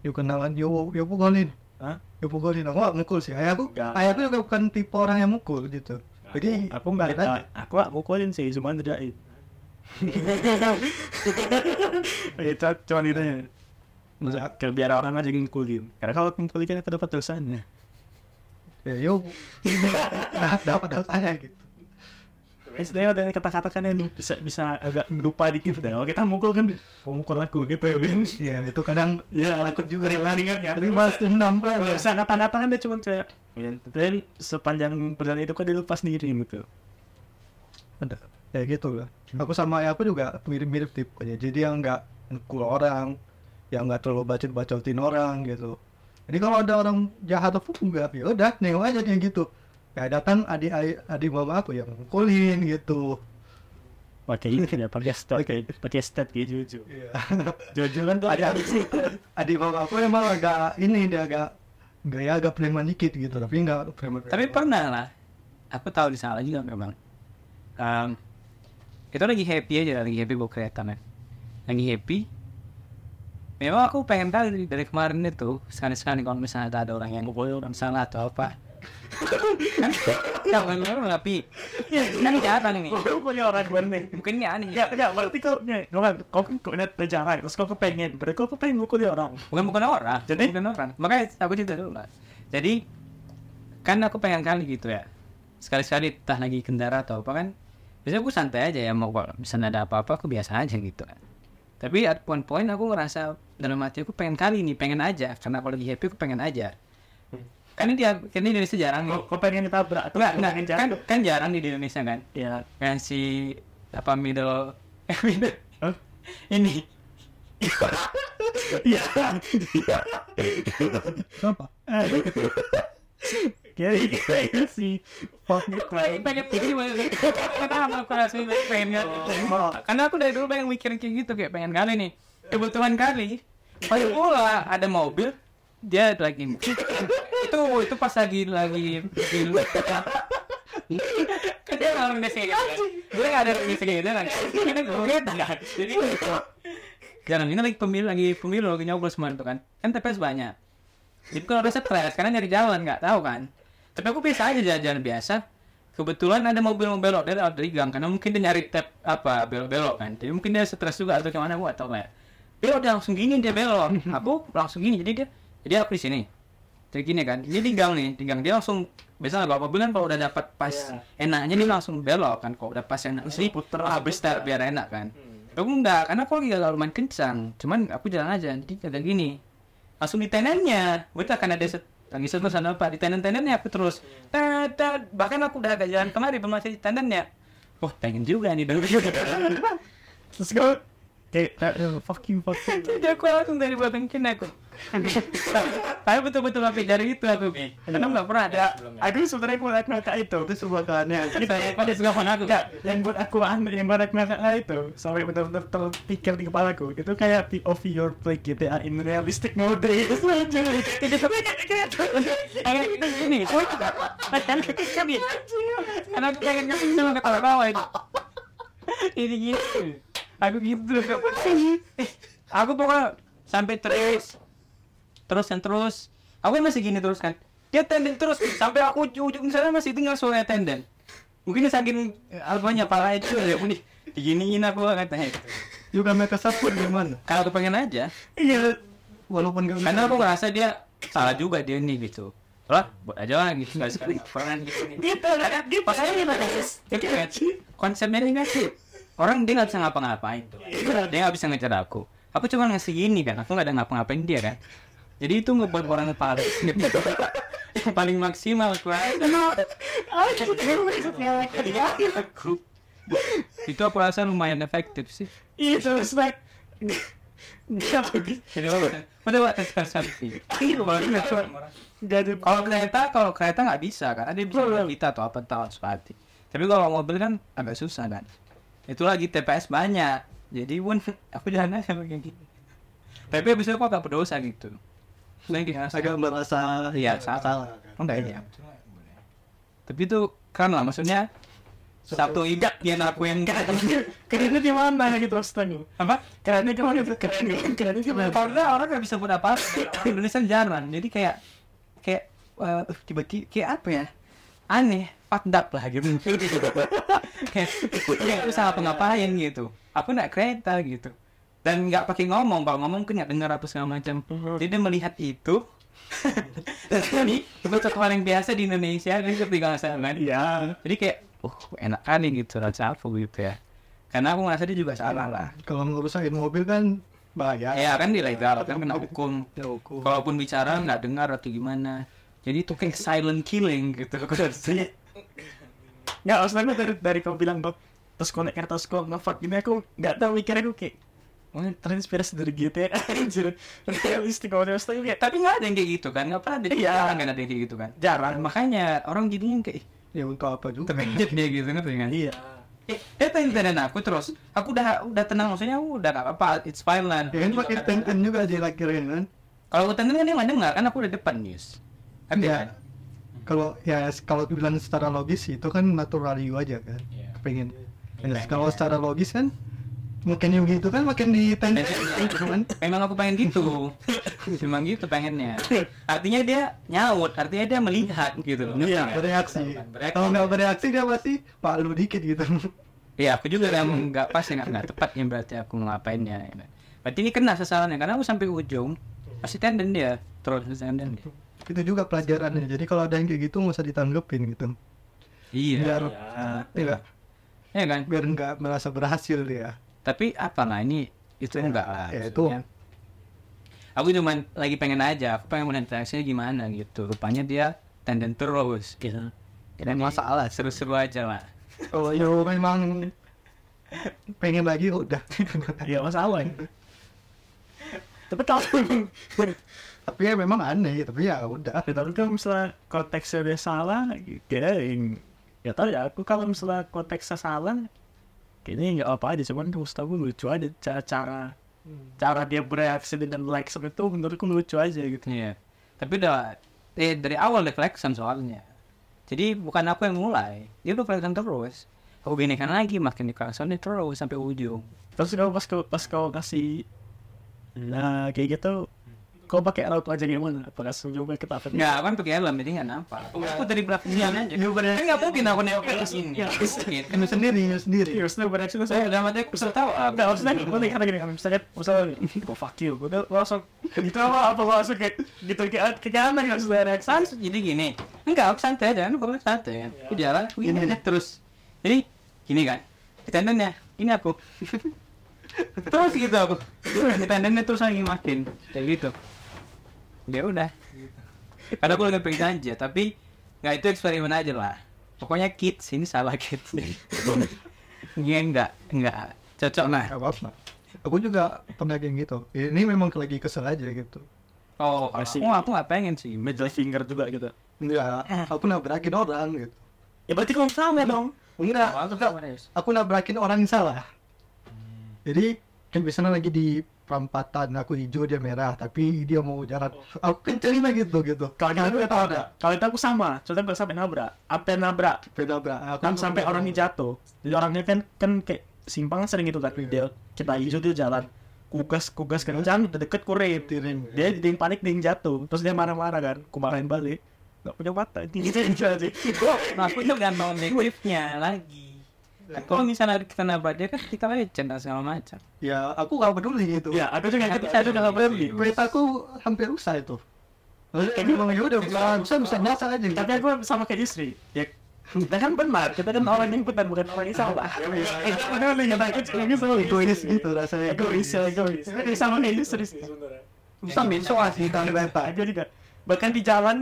Yuk kenalan yuk yuk pukulin. Hah? yuk pukulin aku nggak mukul sih. Ayahku ayahku juga bukan tipe orang yang mukul gitu. Jadi aku nggak aja. aku nggak mukulin sih cuma tidak itu cuma itu ya biar orang aja yang mukulin. Karena kalau mukulin kan itu dapat dosanya ya yuk. Nah, dapat dosanya gitu. Sebenarnya ada kata-kata kan yang bisa bisa agak lupa dikit deh. Kalau kita mukul kan, oh, mukul aku gitu ya, Win. ya itu kadang Ya, takut juga. Yang lari kan ya. tapi mas dendam kan Kalau bisa kata-kata kan dia cuma kayak, ya, tapi sepanjang perjalanan itu kan dia lupa sendiri gitu. ada. Ya gitu lah. Aku sama ayahku juga mirip-mirip tipenya jadi yang nggak mukul orang yang nggak terlalu bacot bacotin orang gitu jadi kalau ada orang jahat apa enggak ya udah nengok aja kayak gitu kayak datang adik adik adik mama aku yang mukulin gitu Pakai ini ya, pakai stat, pakai pakai stat gitu. Jojo. Iya. Jojo kan tuh ada adik adik mama aku emang agak ini dia agak gaya agak preman dikit gitu tapi nggak preman Tapi pernah lah. Aku tahu di sana juga memang. Um, itu lagi happy aja, lagi happy bawa kereta. Lagi happy. Memang aku pengen kali dari- dari kemarin itu sekali-sekali kalau misalnya ada orang yang pokoknya orang salah atau apa. kan ya memang tapi ya kan kejahatan ini pokoknya orang nih. mungkin ini aneh Ya, ya, berarti kau, ya, kau kan, kau kan kau lihat jarang, terus kau kepengen, berarti kau kepengen dia orang. bukan bukan orang Jadi? bukan orang makanya aku cerita dulu lah jadi kan aku pengen kali gitu ya sekali sekali entah lagi kendara atau apa kan biasanya aku santai aja ya mau kalau misalnya ada apa-apa aku biasa aja gitu kan tapi at one point aku ngerasa dalam hati aku pengen kali nih pengen aja karena kalau lagi happy aku pengen aja kan ini dia kan ini di Indonesia jarang nih. Kau, kau pengen ditabrak, atau enggak enggak pengen kan jatuh. kan jarang di Indonesia kan? Ya, kan si apa middle eh middle Hah? ini. Iya. apa Kayak kayak si fuck me pengen pengen pikir kenapa aku rasanya pengen nggak karena aku dari dulu pengen mikirin kayak gitu kayak pengen kali nih. Kebutuhan kali. Pas pula ada mobil. Dia lagi. Itu itu pas lagi lagi kan dia orang Indonesia gitu kan gue nggak ada Indonesia gitu kan ini gue kan jadi jalan ini lagi pemilu lagi pemilu lagi nyobrol semua itu kan. Kan TPS banyak. Jadi kalau ada stres karena nyari jalan nggak tahu kan tapi aku biasa aja jalan-jalan biasa. Kebetulan ada mobil mau belok dari dari gang karena mungkin dia nyari tap apa belok-belok kan. Jadi mungkin dia stres juga atau gimana gua atau nggak belok dia langsung gini dia belok. Aku langsung gini jadi dia jadi aku di sini. Jadi gini kan ini di gang nih di gang. Dia langsung biasa kalau mobil kan kalau udah dapat pas enaknya dia langsung belok kan. Kalau udah pas enak sih puter habis tar biar enak kan. Aku enggak karena aku lagi gak lumayan kencang. Cuman aku jalan aja jadi agak gini. Langsung di tenennya gue akan ada set lagi seterus sana apa di tenen-tenennya aku terus tet, tet. bahkan aku udah agak jalan kemari masih di tenennya wah pengen juga nih dulu Terus kau kayak eh, fuck you fuck you. jadi aku langsung dari buat mungkin aku tapi betul-betul tapi dari itu aku Bi. karena nggak pernah ada Aku sebenarnya aku liat ngakak itu. itu sebuah keanehan kita pada suka phone aku Enggak, yang buat aku aneh yang buat aku ngakak itu sampai benar-benar terpikir di kepalaku itu kayak POV your play GTA in realistic mode itu. Tidak sampai kayak kayak itu ini. Oh, kan kami. Karena aku pengen ngasih cuma ketawa-tawa ini. Ini gitu. Aku gitu. Eh, Aku pokoknya sampai terus terus dan terus. Aku kan masih gini terus kan. Dia tenden terus. Sampai aku ujung-ujung sana masih tinggal suara tenden. mungkin saking apanya parah itu ya. Unik diginiin aku katanya juga mereka support gimana kalau aku pengen aja. Iya walaupun gak karena aku ngerasa dia salah juga dia nih gitu. Lah buat aja lah gitu. Nggak sekali peran gitu gitu dia makanya dia Itu kan konsepnya negatif orang dia nggak bisa ngapa-ngapain tuh. Dia nggak bisa ngejar aku. Aku cuma ngasih gini kan. Aku nggak ada ngapa-ngapain dia kan. Jadi itu ngebuat orang paling yang paling maksimal aku aku itu aku rasa lumayan efektif sih. Itu respect sekarang jadi kalau kereta kalau kereta nggak bisa kan ada bisa kita atau apa tahu sepati. Tapi kalau mobil kan agak susah kan itu lagi TPS banyak. Jadi pun aku jalan aja kayak gini. Tapi abis itu aku agak berdosa gitu. Lagi agak merasa Iya, salah. enggak ya tapi itu kan lah maksudnya satu idak dia aku yang kerennya di mana gitu astaga apa? Kerennya di mana? Keren kerennya di mana? Karena orang nggak bisa buat apa Indonesia jarang. Jadi kayak kayak eh, tiba-tiba kayak apa ya? Aneh fucked up lah gitu kayak ya itu salah pengapain gitu. Aku naik kereta gitu. Dan nggak pakai ngomong. Kalau ngomong kan nggak dengar apa segala macam. Jadi dia melihat itu. Dan ini itu hal yang biasa di Indonesia dan ketika saya kan? Iya. Jadi kayak uh enak kali gitu rasa aku gitu ya. Karena aku ngerasa dia juga salah lah. Kalau ngerusakin mobil kan bahaya. Ya kan di legal kan kena hukum. Ya, hukum. kalaupun bicara nggak dengar atau gimana. Jadi itu kayak silent killing gitu nggak maksudnya dari dari kau bilang kok terus connect kereta terus kau ngefuck gini aku nggak tahu mikirnya aku kayak Oh, terinspirasi dari GTA anjir. Realistik kalau terus kayak tapi nggak ada yang kayak gitu kan nggak pernah ada Iya. jarang kan ada yang kayak gitu kan. Jarang. Makanya orang jadinya kayak ya untuk apa juga? Terkejut dia gitu ngerti kan iya. Eh eh tenten aku terus aku udah udah tenang maksudnya aku udah gak apa it's fine lah. Ya kan pakai tenten juga aja lah kirain kan? Kalau tenten kan dia nggak dengar kan aku udah depan news. Kan dia ya kalau ya kalau bilang secara logis itu kan natural you aja kan Iya. pengen. Ya, kalau secara logis kan mungkin yang gitu kan makin di tenten kan. Memang aku pengen gitu. Memang gitu pengennya. Artinya dia nyaut artinya dia melihat gitu loh. Iya bereaksi. Bereaksi. kalau nggak bereaksi dia pasti palu dikit gitu. Iya, aku juga yang nggak pas ya nggak nggak tepat ya berarti aku ngapainnya. ya. Berarti ini kena sasarannya karena aku sampai ujung pasti tenden dia terus tenden dia. Itu juga pelajarannya jadi kalau ada yang kayak gitu nggak usah ditanggepin gitu Iya. biar iya, Ya kan. biar nggak merasa berhasil dia Tapi apa lah ini itu enggak lah. ya itu. Aku cuma lagi pengen aja, aku pengen melihat interaksinya gimana gitu. Rupanya dia tenden terus. Gitu. Tidak masalah, seru-seru aja lah. kalau you memang pengen lagi udah iya masalah ya. tapi kalau tapi ya memang aneh tapi ya udah Ya, tapi kalau misalnya konteksnya dia salah, ya, yang- ya tahu ya aku kalau misalnya konteksnya salah, kayaknya nggak apa aja, cuman terus tahu lucu aja cara cara, cara dia bereaksi dengan like itu menurutku lucu aja gitu. Iya. Tapi udah eh, dari awal reflection soalnya. Jadi bukan aku yang mulai, dia udah reflection terus. Aku ginikan lagi, makin reflection terus sampai ujung. Terus kalau pas kau pas kau kasih, nah kayak gitu, kau pakai alat aja gimana? Apakah senyumnya kita apa? Nggak, aku kan pakai helm, jadi nggak nampak. Aku dari belakangnya aja. Kan nggak mungkin aku nengok ke sini. Mungkin. you sendiri you sendiri Iya, maksudnya bereaksi itu Saya dalam hati aku bisa tahu. ah, Enggak, maksudnya gue nih karena gini kan misalnya misalnya gue fuck you gue langsung gitu apa apa langsung kayak gitu kayak kayak aneh kan maksudnya reaksi Sans, jadi gini. Enggak, aku santai aja. Aku santai kan. Aku jalan, aku gini aja terus. Jadi gini kan. Tendennya, ini aku. terus gitu aku. Tendennya terus lagi makin kayak gitu. Ya udah. Karena aku lagi pengen aja, tapi nggak itu eksperimen aja lah. Pokoknya kids ini salah kids. Iya enggak, enggak cocok lah. Apa-apa aku juga pernah kayak gitu ini memang lagi kesel aja gitu Oh, Asik. aku aku nggak pengen sih. middle finger juga gitu enggak aku nabrakin orang gitu ya berarti kalau sama dong enggak aku nabrakin orang yang salah jadi kan biasanya lagi di perempatan aku hijau dia merah tapi dia mau jalan. Aku kencengin aja gitu gitu. Kalau itu aku tahu ada. Kalau itu aku sama soalnya gue sampai nabrak. Apa yang nabrak? Beda beda aku kan sampai orangnya jatuh. Jadi orangnya kan kan kayak simpang sering gitu kan dia kita hijau dia jalan. Kugas kugas kencang udah deket kurip tirin. Dia dia yang panik dia yang jatuh. Terus dia marah-marah kan. Aku marahin balik. Nggak punya mata gitu aja sih. Nah aku tuh gantung negatifnya lagi Kan kalau misalnya kita nabrak dia kan kita lecet dan segala macam. Ya aku gak peduli gitu ya aku juga Tapi gitu saya udah nggak berani. keretaku hampir rusak itu. Kayak gimana? ya udah bisa bisa bisa nyasar aja gitu. tapi aku sama kayak Yusri ya kita kan benar kita kan orang yang benar bukan orang yang salah. Eh benar nih aku juga salah egois gitu rasanya. Egois ya egois. Ini sama kayak Yusri sih bisa besok sih kan kereta aku juga. Bahkan di jalan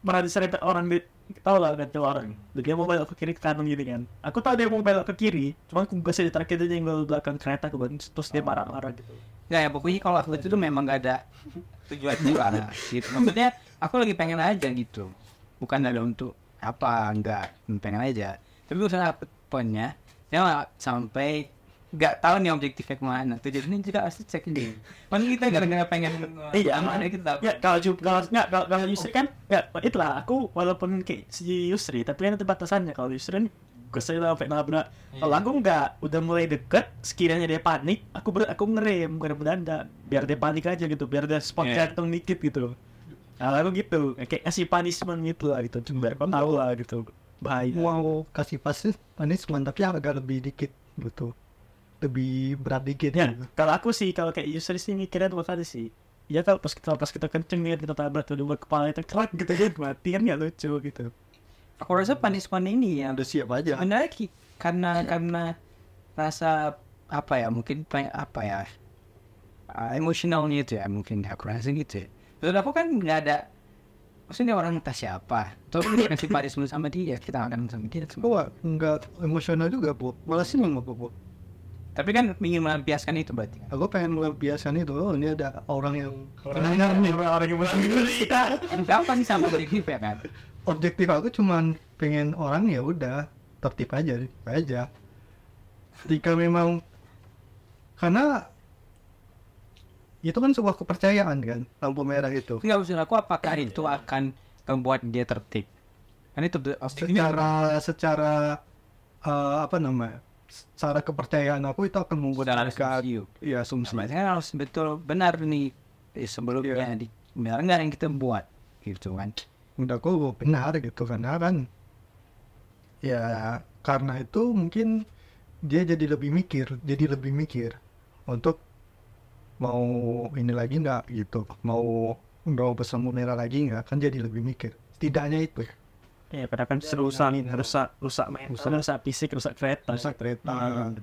pernah diserempet orang di tau lah kan orang. Dia mau belok ke kiri ke kanan gitu kan. Aku tahu dia mau belok ke kiri cuma aku kasih di terakhir yang belok belakang kereta aku kan. Terus dia marah-marah gitu. ya, ya pokoknya kalau aku itu tuh memang gak ada tujuan juga gitu. Maksudnya aku lagi pengen aja gitu. Bukan ada untuk apa enggak pengen aja. Tapi usaha poinnya ya nggak sampai nggak tahu nih objektifnya ke mana tujuannya juga pasti cek ini kan kita gara-gara pengen Iya, mana kita ya kalau kalau nggak kalau, kalau Yusri kan ya itulah aku walaupun kayak si Yusri tapi kan ada batasannya. Kalau Yusri kan kesel sampai nabrak kalau aku nggak udah mulai deket sekiranya dia panik aku ber, aku ngerem bukan mendadak biar dia panik aja gitu biar dia spot Iya. jantung dikit gitu. Nah aku gitu. Kayak kasih punishment gitu lah gitu. Cuma biar kau tahu lah gitu. Bahaya. Mau kasih pasti punishment tapi agak lebih dikit gitu lebih berat dikit. Ya gitu. kalau aku sih kalau kayak Yusri sih mikirnya dua kali sih. Ya kalau pas kita pas kita kenceng nih kita tabrak tuh dua kepala itu kerak gitu kan mati kan nggak lucu gitu. Aku rasa punishment ini ya. Udah siap aja. Sebenarnya ki- karena karena rasa apa ya mungkin apa ya uh, emosionalnya itu ya mungkin aku rasa gitu. Ya. Terus aku kan nggak ada maksudnya orang entah siapa. Terus kasih punishment sama dia kita akan sama dia semua Gua nggak emosional juga bu. Malah seneng aku bu tapi kan ingin melampiaskan itu berarti aku pengen melampiaskan itu. Oh ini ada orang yang orang nih orang yang bilang gitu apa sih sama objektif ya kan objektif aku cuman pengen orang ya udah tertib aja tertib aja. Jika memang karena itu kan sebuah kepercayaan kan lampu merah itu. Nggak maksud aku apakah itu akan membuat dia tertib? Kan itu secara secara eh, apa namanya secara kepercayaan aku itu akan mereka asumsi. iya asumsi kan harus betul benar nih eh, sebelumnya di benar nggak yang kita buat? Gitu kan. Udah aku benar gitu karena kan ya karena itu mungkin dia jadi lebih mikir jadi lebih mikir untuk mau ini lagi nggak gitu mau mau pesan merah lagi nggak kan jadi lebih mikir. Setidaknya itu ya padahal kan rusak rusak rusak. Mental rusak fisik rusak kereta. Rusak kereta.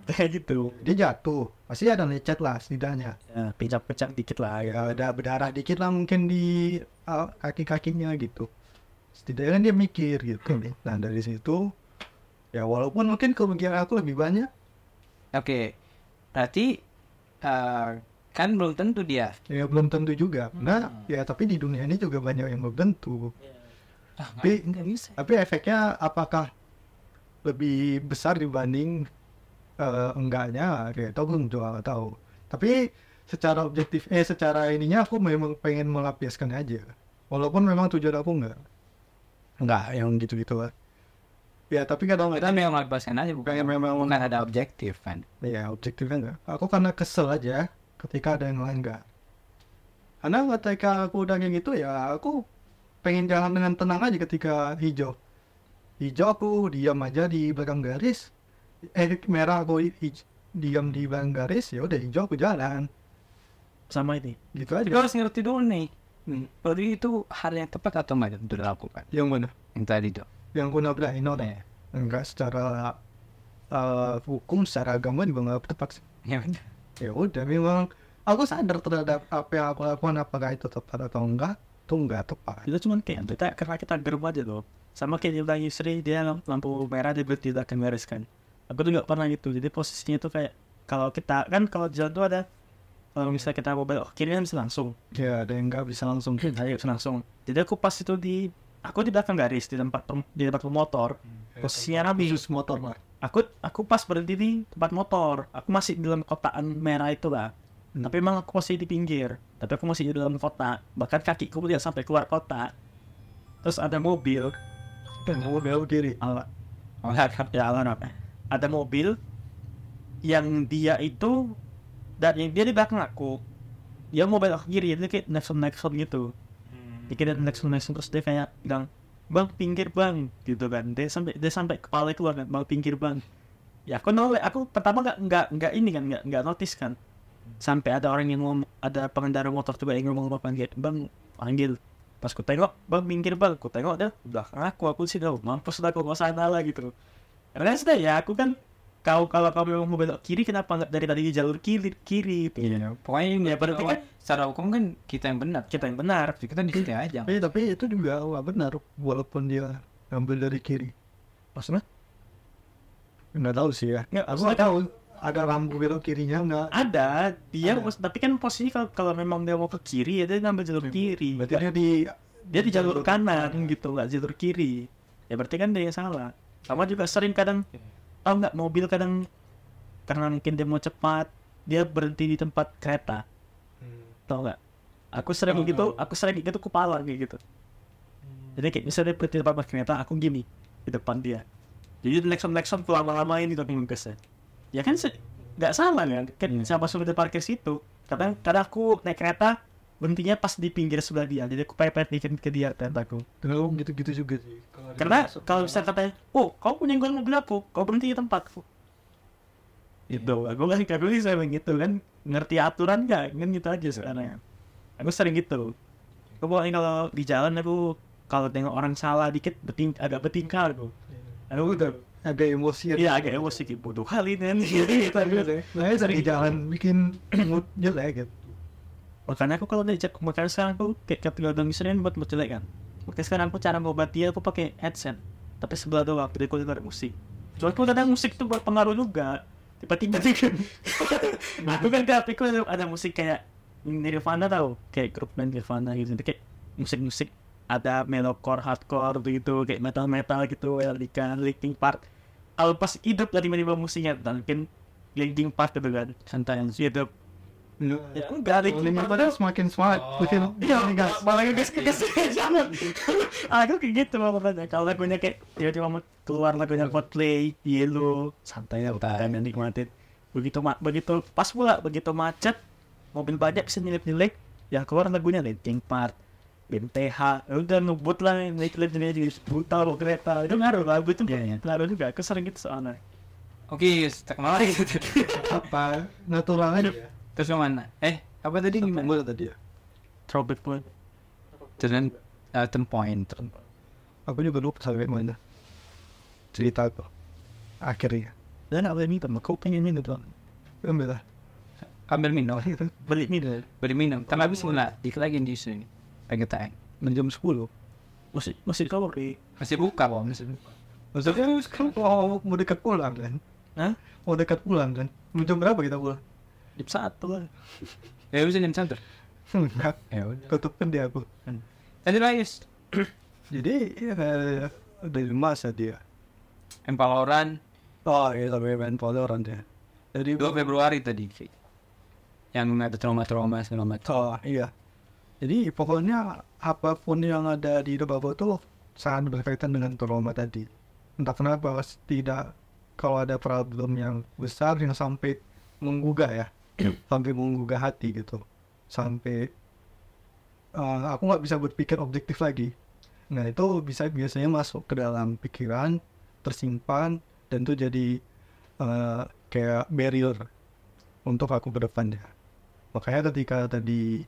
Kayak gitu. Dia jatuh. Pasti ada lecet lah setidaknya. Ya pijak-pijak dikit lah ya. Ya ada berdarah dikit lah mungkin di uh, kaki-kakinya gitu. Setidaknya kan dia mikir gitu nah dari situ ya walaupun mungkin kerugian aku lebih banyak. Oke, berarti eh, kan belum tentu dia. ya belum tentu juga. Nah ya tapi di dunia ini juga banyak yang belum tentu tapi nggak bisa. tapi efeknya apakah lebih besar dibanding eh, enggaknya? Kayak itu belum nggak tahu. Tapi secara objektif eh secara ininya aku memang pengen melampiaskan aja. Walaupun memang tujuan aku enggak. Enggak yang gitu-gitu lah. Ya tapi kadang Kita memang melepaskan aja bukan Kayak memang- bukan ada objektif kan. ya objektifnya enggak. Aku karena kesel aja ketika ada yang lain enggak. Karena ketika aku udah kayak gitu ya aku pengen jalan dengan tenang aja ketika hijau hijau aku diam aja di belakang garis eh merah aku hij- diam di belakang garis ya udah hijau aku jalan sama ini gitu aja Kita harus ngerti dulu nih. Hmm. Berarti itu hal yang tepat atau enggak untuk dilakukan? yang mana Yang tadi tuh. yang aku nabrakin orang Ya. enggak secara eh, hukum secara agama juga nggak tepat sih. Ya benar. ya udah memang aku sadar terhadap apa yang aku lakukan apakah itu tepat atau enggak itu enggak tepat kita cuman kayak kita karena kita gerem aja tuh. Sama kayak dia bilang Yusri dia lamp- lampu merah dia berhenti tidak akan bereskan aku tuh nggak pernah gitu. Jadi posisinya tuh kayak kalau kita kan kalau di jalan tuh ada kalau misalnya kita mau belok kiri kan bisa langsung. Ya ada yang nggak bisa langsung. Ayo bisa langsung. Jadi aku pas itu di aku di belakang garis di tempat di tempat motor posisinya rapi khusus motor lah aku aku pas berhenti di tempat motor. Aku masih di dalam kotaan merah itu lah Hmm. tapi emang aku masih di pinggir. Tapi aku masih di dalam kota. Bahkan kakiku lihat sampai keluar kota. Terus ada mobil. Kan mau belok kiri ala Oh, harap. ya ala ada mobil yang dia itu dan yang dia di belakang aku. Dia mau belok kiri dia kayak nexon nexon gitu dia kayak nexon nexon terus dia kayak bilang bang pinggir bang gitu kan. Dia sampai dia sampai kepala keluar kan bang pinggir bang. Ya aku nolak. Aku pertama nggak nggak nggak ini kan nggak nggak notice kan sampai ada orang yang ngomong ada pengendara motor coba yang ngomong apa panggil bang panggil. Pas ku tengok bang pinggir bang. Ku tengok dia udah aku aku sih tahu mampus lah aku nggak sana lah gitu karena sudah ya aku kan kau kalau kau memang mau belok kiri kenapa nggak dari tadi di jalur kiri kiri Iya, pokoknya ini Ya, berarti pokoknya secara hukum kan kita yang benar. kita yang benar. Kita di situ aja. tapi, tapi itu juga nggak benar walaupun dia ngambil dari kiri. Maksudnya? Nggak tahu sih ya. Nggak, aku nggak tahu ada lampu belok kirinya nggak? Ada dia Ada. tapi kan posisi kalau kalau memang dia mau ke kiri ya dia ngambil jalur kiri. berarti dia di dia di jalur kanan gitu nggak jalur kiri. Ya berarti kan dia yang salah. Sama juga sering kadang tahu nggak mobil kadang karena mungkin dia mau cepat dia berhenti di tempat kereta. Tau nggak? Aku sering gitu aku sering gitu kepala kayak gitu. Jadi kayak misalnya dia berhenti di tempat kereta aku gini di depan dia. Jadi lekson aku lama-lamain itu aku ngegesnya ya kan nggak salah kan? Kan Iya. siapa suruh dia parkir situ? Kadang kadang aku naik kereta berhentinya pas di pinggir sebelah dia. Jadi aku pepet dikit ke dia keretaku Kalau gitu-gitu juga sih. Kalau dia karena kalau misalnya katanya oh kau punya gue mobil aku kau berhenti di tempatku itu aku nggak aku bisa begitu kan. Ngerti aturan nggak? Kan gitu aja sekarang aku sering gitu. Aku pokoknya kalau di jalan aku kalau tengok orang salah dikit beting agak bertingkar aku. Aku udah agak emosi iya agak emosi kayak bodoh kali ini gitu gitu Nah, dari jalan bikin mood jelek gitu. makanya aku kalau diajak makanya sekarang aku kayak udah misalnya buat buat jelek kan. Makanya sekarang aku cara ngobat dia aku pakai headset tapi sebelah doang jadi aku dengar musik. Soalnya aku kadang musik itu berpengaruh juga. Tiba-tiba tiba aku kan di HP ku ada, musik kayak Nirvana tau kayak grup band Nirvana gitu kayak musik-musik ada metalcore, hardcore begitu kayak metal-metal gitu Metallica, Linkin Park kalau pas hidup dari tiba musiknya dan mungkin Linkin Park gitu kan santai yang hidup ya enggak Linkin Lima padahal semakin semangat. Bikin Iya, gas. malah ngegas ngegas jangan. Aku kayak gitu makanya kalau lagunya kayak tiba-tiba mau keluar lagunya Coldplay, Yellow, santai lah utara dan nikmatin. Begitu ma begitu pas pula begitu macet, mobil banyak bisa nyelip-nyelip, ya keluar lagunya Linkin Park, BMTH, udah ngebut lah nyelip-nyelip jadi buta lo kereta, itu ngaruh lagu itu Iya, iya. ngaruh juga. Aku sering gitu soalnya. Oke, tak ke mana lagi gitu. Apa? Natural aja. Terus ke mana? Eh, apa tadi gimana? Gimana tadi ya? Throwback pun. Turn, uh, turn point. Turn point. Aku juga lupa sampai mana. Cerita tuh. Akhirnya. Dan apa ini teman? Kau pengen minum tuh? Ambil lah. Ambil minum. Beli minum. Beri minum. Tambah habis mula. Dikit lagi di sini. Pengen tayang. Jam 10. Masih masih kau beli. Masih buka kok. Masih buka. Maksudnya sekarang mau, mau dekat pulang kan? Hah? Mau dekat pulang kan? Jam berapa kita pulang? Jam satu lah. Ya bisa jam satu. Enggak. Ya udah. Tutupkan dia aku. Tadi lah Yus. Jadi ya kayak dari masa dia. Empaloran Oh iya sampai main Valorant ya. Jadi 2 Februari tadi. Yang ada trauma-trauma segala macam. Oh iya. Jadi pokoknya apa pun yang ada di hidup aku tuh sangat berkaitan dengan trauma tadi. Entah kenapa tidak kalau ada problem yang besar yang sampai menggugah ya, sampai menggugah hati gitu, sampai eh, aku nggak bisa berpikir objektif lagi. Nah itu bisa biasanya masuk ke dalam pikiran, tersimpan dan itu jadi eh, kayak barrier untuk aku ke depannya. Makanya ketika tadi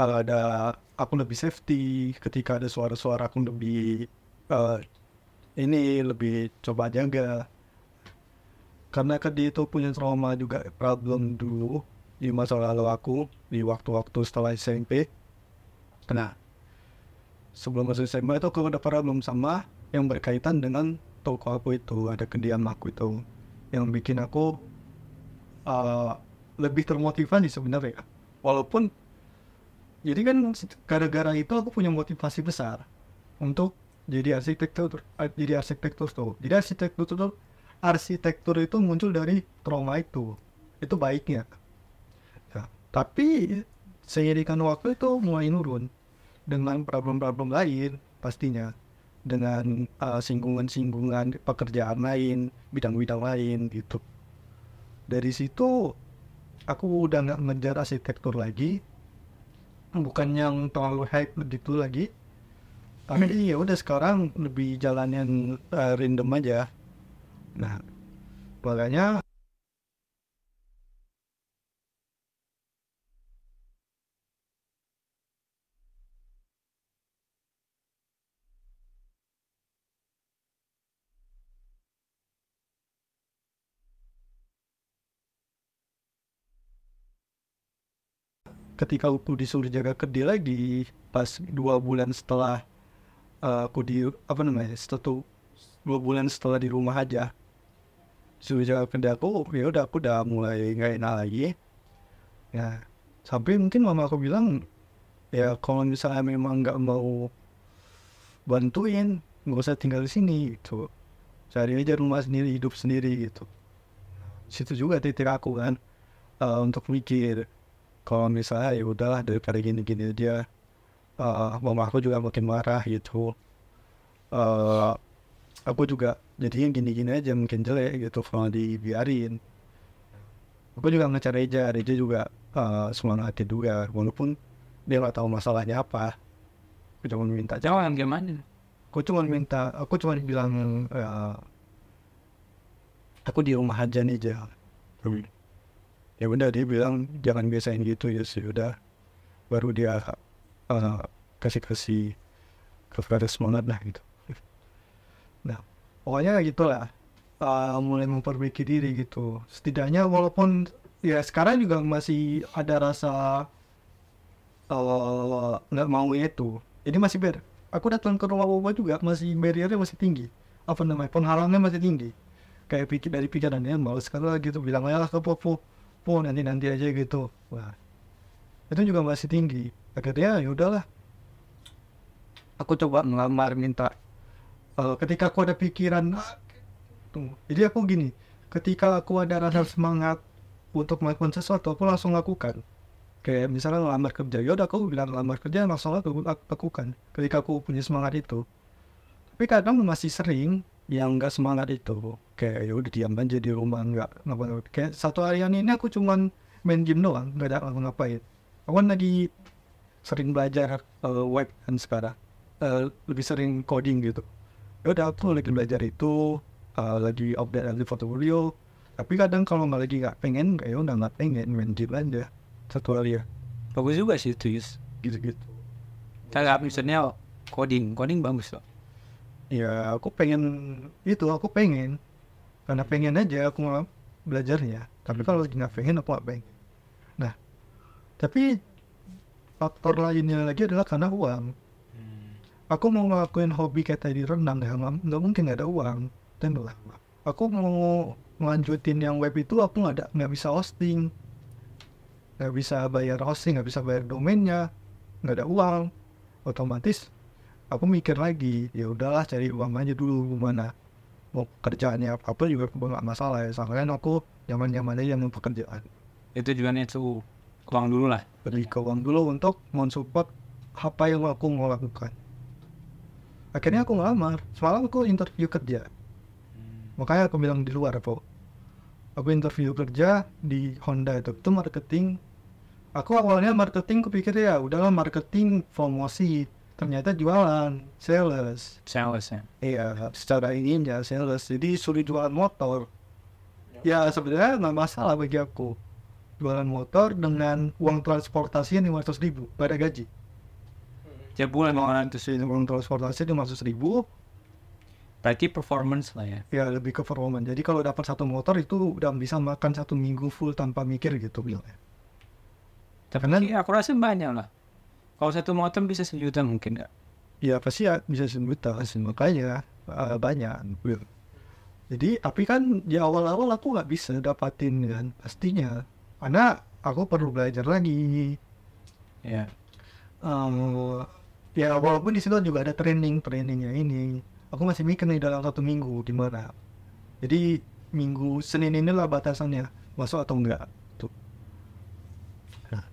kalau ada aku lebih safety, ketika ada suara-suara aku lebih eh, ini lebih coba jaga. Karena kan dia itu punya trauma juga problem dulu di masa lalu aku di waktu-waktu setelah SMP. Nah, sebelum masuk SMA itu aku ada problem sama yang berkaitan dengan toko aku itu, ada kediaman aku itu yang bikin aku uh, lebih termotivasi sebenarnya. Walaupun jadi kan gara-gara itu aku punya motivasi besar untuk jadi arsitektur, eh, jadi arsitektur tuh. Jadi arsitektur tuh arsitektur itu muncul dari trauma itu. Itu baiknya. Ya, tapi seiring waktu itu mulai nurun dengan problem-problem lain pastinya dengan uh, singgungan-singgungan pekerjaan lain, bidang-bidang lain gitu. Dari situ aku udah nggak ngejar arsitektur lagi, bukan yang terlalu hype gitu lagi, tapi ya udah sekarang lebih jalan yang eh, random aja. Nah. Makanya ketika aku disuruh jaga kedai lagi pas dua bulan setelah eh, aku di apa namanya satu dua bulan setelah di rumah aja. Suruh jaga kedai aku ya udah aku udah mulai nggak enak lagi. Ya sampai mungkin mama aku bilang ya kalau misalnya memang nggak mau bantuin nggak usah tinggal di sini gitu. Cari aja rumah sendiri hidup sendiri gitu. Situ juga titik aku kan eh, untuk mikir kalau misalnya ya udahlah daripada gini-gini dia eh mama aku juga makin marah gitu. Eh aku juga jadinya gini-gini aja mungkin jelek gitu kalau dibiarin. Aku juga ngejar Reja Reja juga eh semangatin juga walaupun dia nggak tahu masalahnya apa. Aku cuma minta Jangan gimana? aku cuma minta aku cuma bilang ya, aku di rumah aja nih aja ya udah dia bilang jangan biasain gitu ya sih. Udah baru dia uh, kasih kasih kasih semangat lah gitu. Nah pokoknya gitulah. Uh, mulai memperbaiki diri gitu. Setidaknya walaupun ya sekarang juga masih ada rasa uh, nggak mau itu. Ini masih ber aku datang ke rumah bapak juga masih barriernya masih tinggi. Apa namanya? Penghalangnya masih tinggi. Kayak pikir dari pikirannya males sekali gitu. Bilang aja lah ke popo po nanti nanti aja gitu. Wah. Itu juga masih tinggi. Akhirnya ya udahlah. Aku coba ngelamar minta Eh, ketika aku ada pikiran tunggu jadi aku gini ketika aku ada rasa semangat untuk melakukan sesuatu aku langsung lakukan. Kayak misalnya ngelamar kerja ya udah aku bilang ngelamar kerja langsung aku lak- lakukan ketika aku punya semangat itu. Tapi kadang masih sering yang nggak semangat itu kayak ya udah diam aja di rumah nggak ngapa kayak satu harian ini aku cuman main game doang nggak ada ngapa-ngapain. Aku kan lagi sering belajar eh, web kan sekarang. Eh, lebih sering coding gitu. Ya udah aku lagi belajar itu eh, lagi update lagi portfolio tapi kadang kalau nggak lagi nggak pengen kayak udah nggak pengen main game aja satu hari ya. Bagus juga sih itu Yus. gitu-gitu. Kagak misalnya coding, coding bagus loh. Ya aku pengen itu aku pengen. Karena pengen aja aku mau belajarnya tapi kalau lagi nggak pengen aku nggak pengen. Nah tapi faktor lainnya lagi adalah karena uang. Aku mau ngelakuin hobi kayak tadi renang ya nggak mungkin nggak ada uang. Dan lah aku mau ngelanjutin yang web itu aku nggak ada nggak bisa hosting. Nggak bisa bayar hosting nggak bisa bayar domainnya. Nggak ada uang. Otomatis aku mikir lagi ya udahlah cari uang aja dulu gimana? Mau kerjaannya apa apa juga nggak masalah ya. Soalnya aku zaman zaman aja yang pekerjaan. Itu juga nih tuh uang dulu lah. beri ke uang dulu untuk mensupport apa yang aku mau lakukan. Akhirnya aku ngelamar. Semalam aku interview kerja. Makanya aku bilang di luar po aku interview kerja di Honda itu itu marketing. Aku awalnya marketing kupikir ya udahlah marketing promosi ternyata jualan sales Sales ya. Iya, secara ini ya sales. Jadi sulit jualan motor. Ya sebenarnya nggak masalah bagi aku. Jualan motor dengan uang transportasi yang 500 ribu pada gaji. Tiap bulan sih. Uang transportasi 500 ribu, Berarti performance lah ya. ya lebih ke performa. Jadi kalau dapat satu motor itu udah bisa makan satu minggu full tanpa mikir gitu bilangnya. Tapi Karena- aku rasa banyak lah. Kalau satu motor bisa sejuta mungkin nggak? Ya pasti ya bisa sejuta, makanya eh, banyak. Jadi tapi kan di awal-awal aku nggak bisa dapatin kan pastinya. Karena aku perlu belajar lagi. Ya. Eh, ya walaupun di situ juga ada training trainingnya ini aku masih mikir nih dalam satu minggu gimana jadi minggu senin inilah batasannya masuk atau enggak tuh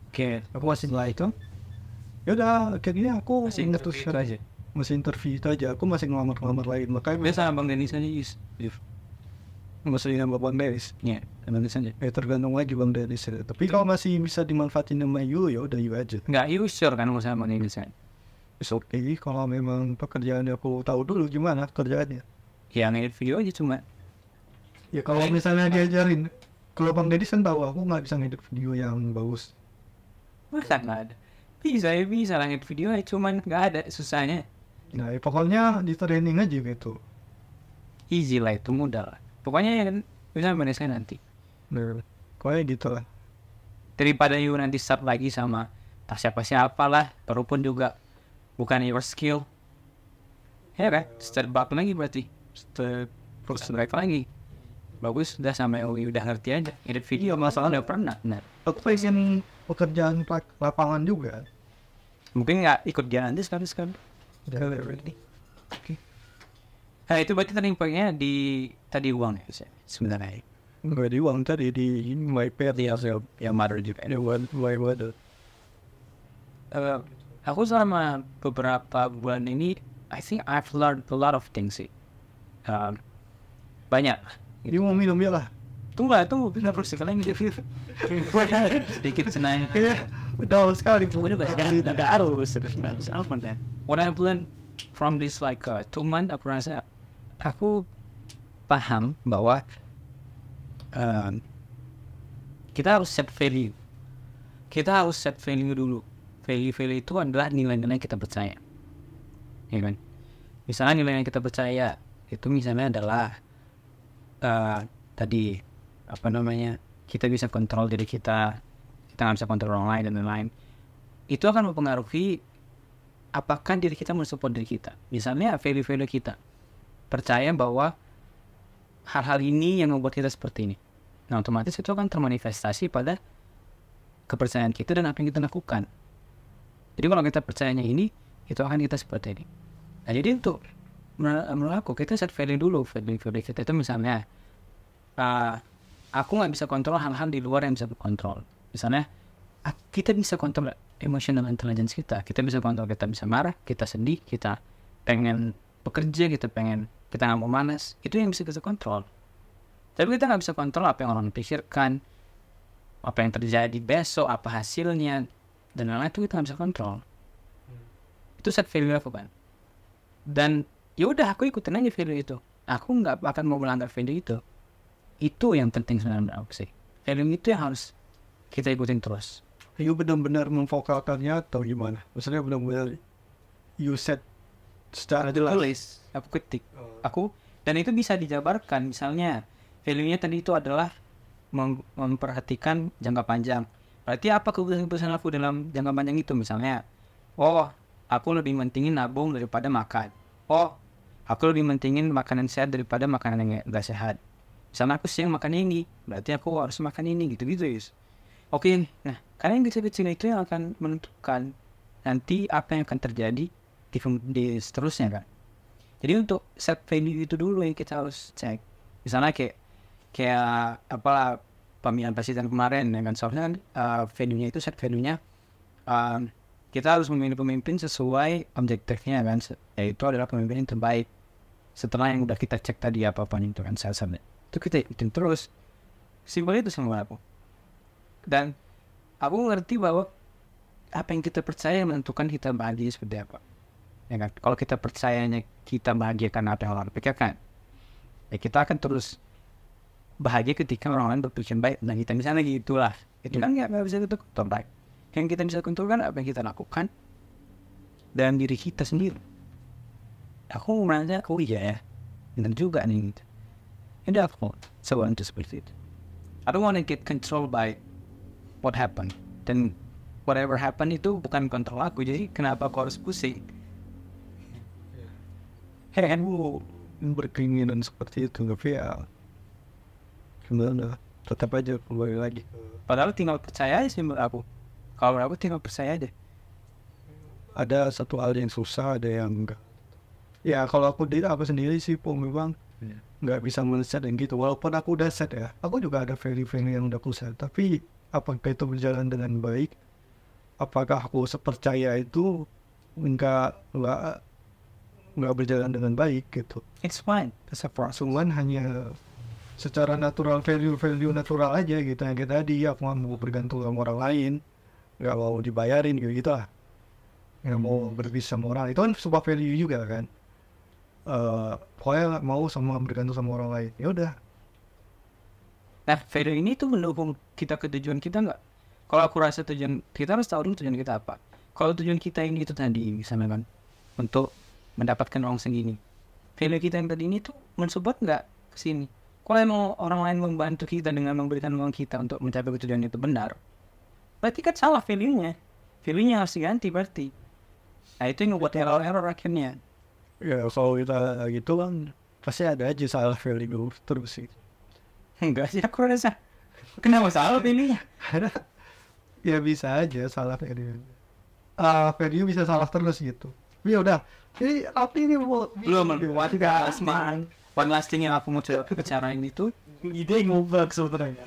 Oke. aku masih Setelah itu ya udah akhirnya aku masih ngetus interview itu aja. masih interview itu aja aku masih ngelamar-ngelamar lain makanya Biasa abang Denis aja. Yus. masih nambah bang Dennis Ya, abang Denis aja. ya tergantung lagi bang Dennis ya. tapi kalau masih bisa dimanfaatin sama Yu ya udah Yu aja Nggak Yus sure kan usaha abang Denis kan? It's okay kalau memang pekerjaannya aku tahu dulu gimana kerjaannya yang edit video aja cuma ya kalau misalnya diajarin kalau bang Deddy kan tahu aku nggak bisa ngedit video yang bagus masa nggak ada bisa ya bisa lah edit video ya cuman nggak ada susahnya. Nah ya pokoknya di training aja gitu. Easy lah itu mudah lah. Pokoknya yang bisa bereskan nanti. Nah, pokoknya gitu lah. Daripada you nanti start lagi sama tak siapa siapa lah walaupun juga bukan your skill. Ya kan? Start back lagi berarti. Start start back lagi. Bagus udah sama oh, udah ngerti aja edit video. Masalah udah pernah nah aku pengen pekerjaan lapangan juga. Mungkin nggak ikut dia nanti sekali. Sekali Ya, ready. nah itu berarti tadi poinnya di tadi uang ya ya, sebenarnya. Nggak di uang tadi di my di hasil yang mother juga ada one my water Eh, aku selama beberapa bulan ini I think I've learned a lot of things sih. Um, banyak ini mau minum ya lah tunggu lah tunggu kita terus sekali ini sedikit senang udah sekali udah banyak ada harus apa deh what I've learned from this like uh, two month aku rasa aku paham bahwa um, kita harus set value kita harus set value dulu value value itu adalah nilai-nilai yang kita percaya ya kan misalnya nilai yang kita percaya itu misalnya adalah uh, tadi apa namanya kita bisa kontrol diri kita kita nggak bisa kontrol orang lain dan lain-lain. Itu akan mempengaruhi apakah diri kita mensupport diri kita. Misalnya value-value kita. Percaya bahwa hal-hal ini yang membuat kita seperti ini. Nah otomatis itu akan termanifestasi pada kepercayaan kita dan apa yang kita lakukan. Jadi kalau kita percayanya ini itu akan kita seperti ini. Nah jadi untuk menurut aku kita set value dulu value value kita. Itu misalnya uh, aku nggak bisa kontrol hal-hal di luar yang bisa kontrol. Misalnya ah, kita bisa kontrol emotional intelligence kita. Kita bisa kontrol kita bisa marah kita sedih kita pengen bekerja kita pengen kita nggak mau malas. Itu yang bisa kita kontrol. Tapi kita nggak bisa kontrol apa yang orang pikirkan apa yang terjadi besok apa hasilnya dan lain-lain itu kita nggak bisa kontrol. Itu set value aku kan dan ya udah aku ikutin aja value itu. Aku nggak akan mau melanggar value itu itu yang penting sebenarnya menurut aku sih value itu yang harus kita ikutin terus. You benar-benar memfokalkannya atau gimana? Maksudnya benar-benar you set secara jelas? Tulis aku ketik. Aku dan itu bisa dijabarkan. Misalnya value-nya tadi itu adalah mem- memperhatikan jangka panjang. Berarti apa keputusan-keputusan aku dalam jangka panjang itu? Misalnya oh aku lebih mentingin nabung daripada makan. Oh aku lebih mentingin makanan sehat daripada makanan yang enggak sehat misalnya aku siang makan ini berarti aku harus makan ini gitu-gitu Yus. Oke nah karena yang kecil-kecil itu yang akan menentukan nanti apa yang akan terjadi di, seterusnya kan jadi untuk set value itu dulu yang kita harus cek. Misalnya kayak kayak apalah pemilihan presiden kemarin ya kan? Kan uh, value-nya itu set value-nya um, kita harus memilih pemimpin sesuai objektifnya kan? Yaitu adalah pemimpin yang terbaik. Setelah yang udah kita cek tadi apa apa itu kan? Sel-selnya itu kita ikutin terus. Simpel itu sama aku dan aku ngerti bahwa apa yang kita percaya menentukan kita bahagia seperti apa. Ya kan? Kalau kita percayanya kita bahagia karena apa yang orang pikirkan ya kita akan terus bahagia ketika orang lain berpikir baik tentang kita. Misalnya gitulah. Itu kan nggak bisa kita kontrol. Baik yang kita bisa kontrol kan apa yang kita lakukan dan diri kita sendiri. Aku merasa oh iya ya benar juga nih. gitu and aku seorang itu seperti itu I don't want to get controlled by what happened. Dan whatever happened itu bukan kontrol aku. Jadi kenapa aku harus pusing? Hey, aku berkeinginan seperti itu tapi ya gimana? Tetap aja kembali lagi padahal tinggal percaya aja sih menurut aku. Kalau aku tinggal percaya aja. Ada satu hal yang susah ada yang enggak. Ya kalau aku diri aku sendiri sih pun memang Iya. Nggak bisa men-set yang gitu. Walaupun aku udah set ya aku juga ada value-value yang udah aku set. Tapi apakah itu berjalan dengan baik? Apakah aku sepercaya itu enggak enggak nggak berjalan dengan baik gitu? It's fine. Cuman hanya secara natural value-value natural aja gitu. Yang kayak tadi aku nggak mau bergantung sama orang lain. Nggak mau dibayarin gitu gitu lah nggak mau berbisnis sama orang itu kan sebuah value juga kan Eh pokoknya nggak mau sama bergantung sama orang lain ya udah Nah, value ini tuh mendukung kita ke tujuan kita nggak? Kalau aku rasa tujuan kita harus tahu dulu tujuan kita apa. Kalau tujuan kita ini itu tadi misalnya kan untuk mendapatkan uang segini, value kita yang tadi ini tuh mensupport nggak ke sini? Kalau emang orang lain membantu kita dengan memberikan uang kita untuk mencapai tujuan itu benar, berarti kan salah value-nya. Value-nya harus diganti berarti. Nah itu yang membuat error-error akhirnya. Ya kalau kita gitu kan pasti ada aja salah value terus sih. Enggak sih aku rasa. Kenapa salah ada ya bisa aja salah value ah value bisa salah terus gitu. Ya udah jadi tapi ini mau belum last thing one last thing yang aku mau coba bicarain itu ide ngubah sebenarnya.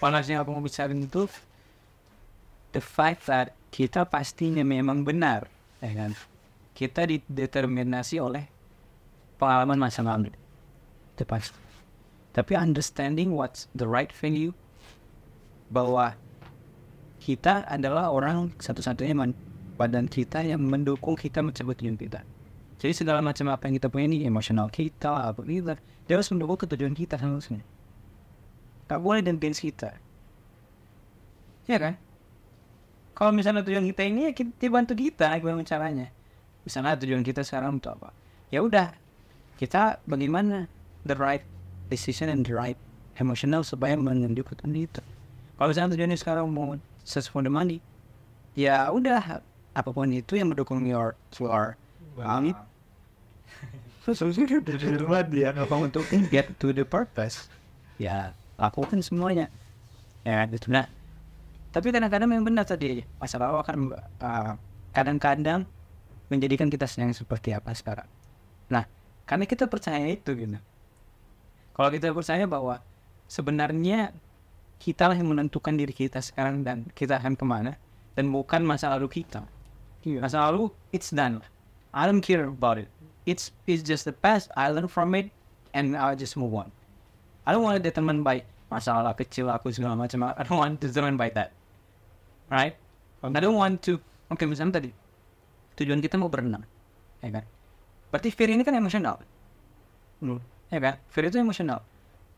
One last thing yang aku mau bicarain itu the fact that kita pastinya memang benar ya kan kita dideterminasi oleh pengalaman masa lalu itu pasti tapi understanding what's the right value bahwa kita adalah orang satu-satunya man, badan kita yang mendukung kita mencapai tujuan kita. Jadi segala macam apa yang kita punya ini emosional kita, apa kita, dia harus mendukung ke tujuan kita seharusnya. Tak boleh dan kita. Ya kan? Kalau misalnya tujuan kita ini ya kita bantu kita gimana caranya. Misalnya tujuan kita sekarang untuk apa? Ya udah, kita bagaimana the right decision and the right emotional supaya menunjukkan itu. Kalau misalnya tujuannya sekarang mau search for the money, ya udah apa pun itu yang mendukung your your um, dia apa untuk get to the purpose ya lakukan semuanya. Ya itu nah tapi kadang-kadang memang benar tadi masalah akan uh, kadang-kadang menjadikan kita yang seperti apa sekarang. Nah karena kita percaya itu gitu. Kalau kita percaya bahwa sebenarnya kita lah yang menentukan diri kita sekarang dan kita akan ke mana dan bukan masa lalu kita. Masa lalu it's done. I don't care about it. It's it's just the past. I learn from it and I just move on. I don't want to determine by masalah kecil aku segala macam. I don't want to determine by that. Right? I don't want to oke misalnya tadi tujuan kita mau berenang ya kan berarti fear ini kan emosional ya kan fear itu emosional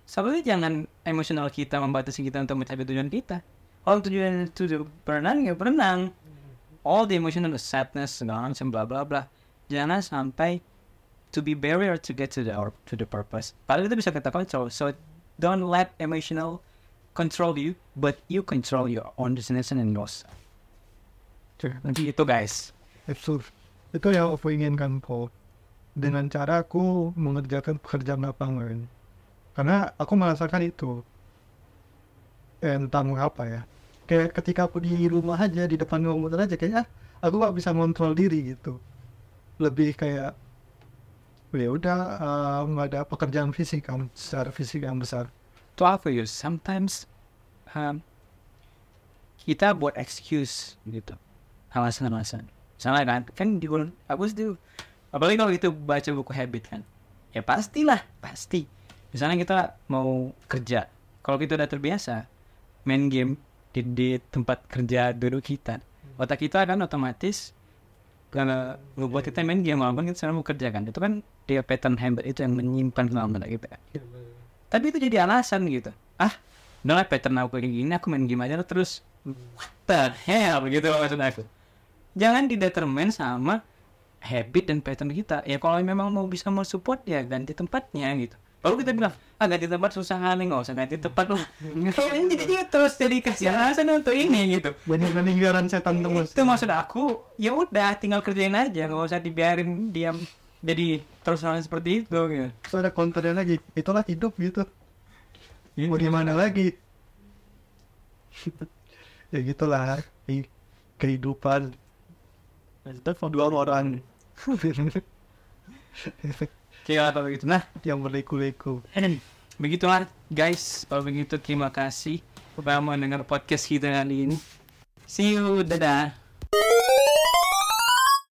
Sebenarnya jangan emosional kita membatasi kita untuk mencapai tujuan kita. Kalau tujuan itu berenang ya berenang. All the emotional sadness segala macam bla bla bla. Jangan sampai to be barrier to get to the or to the purpose. Padahal itu bisa kita control. So don't let emotional control you, but you control your own destination and goals. Nanti itu guys. Absurd. Itu yang aku inginkan kok dengan cara aku mengerjakan pekerjaan lapangan. Karena aku merasakan itu. Eh, entah mengapa ya. Kayak ketika aku di rumah aja di depan komputer aja kayaknya aku gak bisa kontrol diri gitu. Lebih kayak ya udah nggak ada pekerjaan fisik kan secara fisik yang besar. To offer you sometimes um, kita buat excuse gitu. Alasan-alasan misalnya kan? Kan di bulan Agustus tuh apalagi kalau itu baca buku habit kan? Ya pastilah pasti. Misalnya kita mau kerja kalau kita udah terbiasa main game di, di tempat kerja dulu kita otak kita kan otomatis karena ngebuat kita main game walaupun kita sekarang mau kerja kan? Itu kan dia pattern habit itu yang menyimpan dalam otak kita. Tapi itu jadi alasan gitu. Ah udah pattern aku kayak gini aku main game aja terus. What the hell? Gitu maksud aku jangan didetermine sama habit dan pattern kita. Ya kalau memang mau bisa mau support ya ganti tempatnya gitu. Baru kita bilang ah ganti tempat susah kali nggak usah ganti tempat lah. Ini jadi dia terus jadi kasih alasan untuk ini gitu. Banyak peninggalan setan terus. Itu maksud aku ya udah tinggal kerjain aja nggak usah dibiarin diam jadi terus seperti itu gitu. Terus ada kontennya lagi itulah hidup gitu. Mau gimana lagi? Ya gitulah Hi- kehidupan telepon dua orang kayak apa begitu nah yang berliku-liku begitulah guys kalau begitu terima kasih udah mendengar podcast kita kali ini see you dadah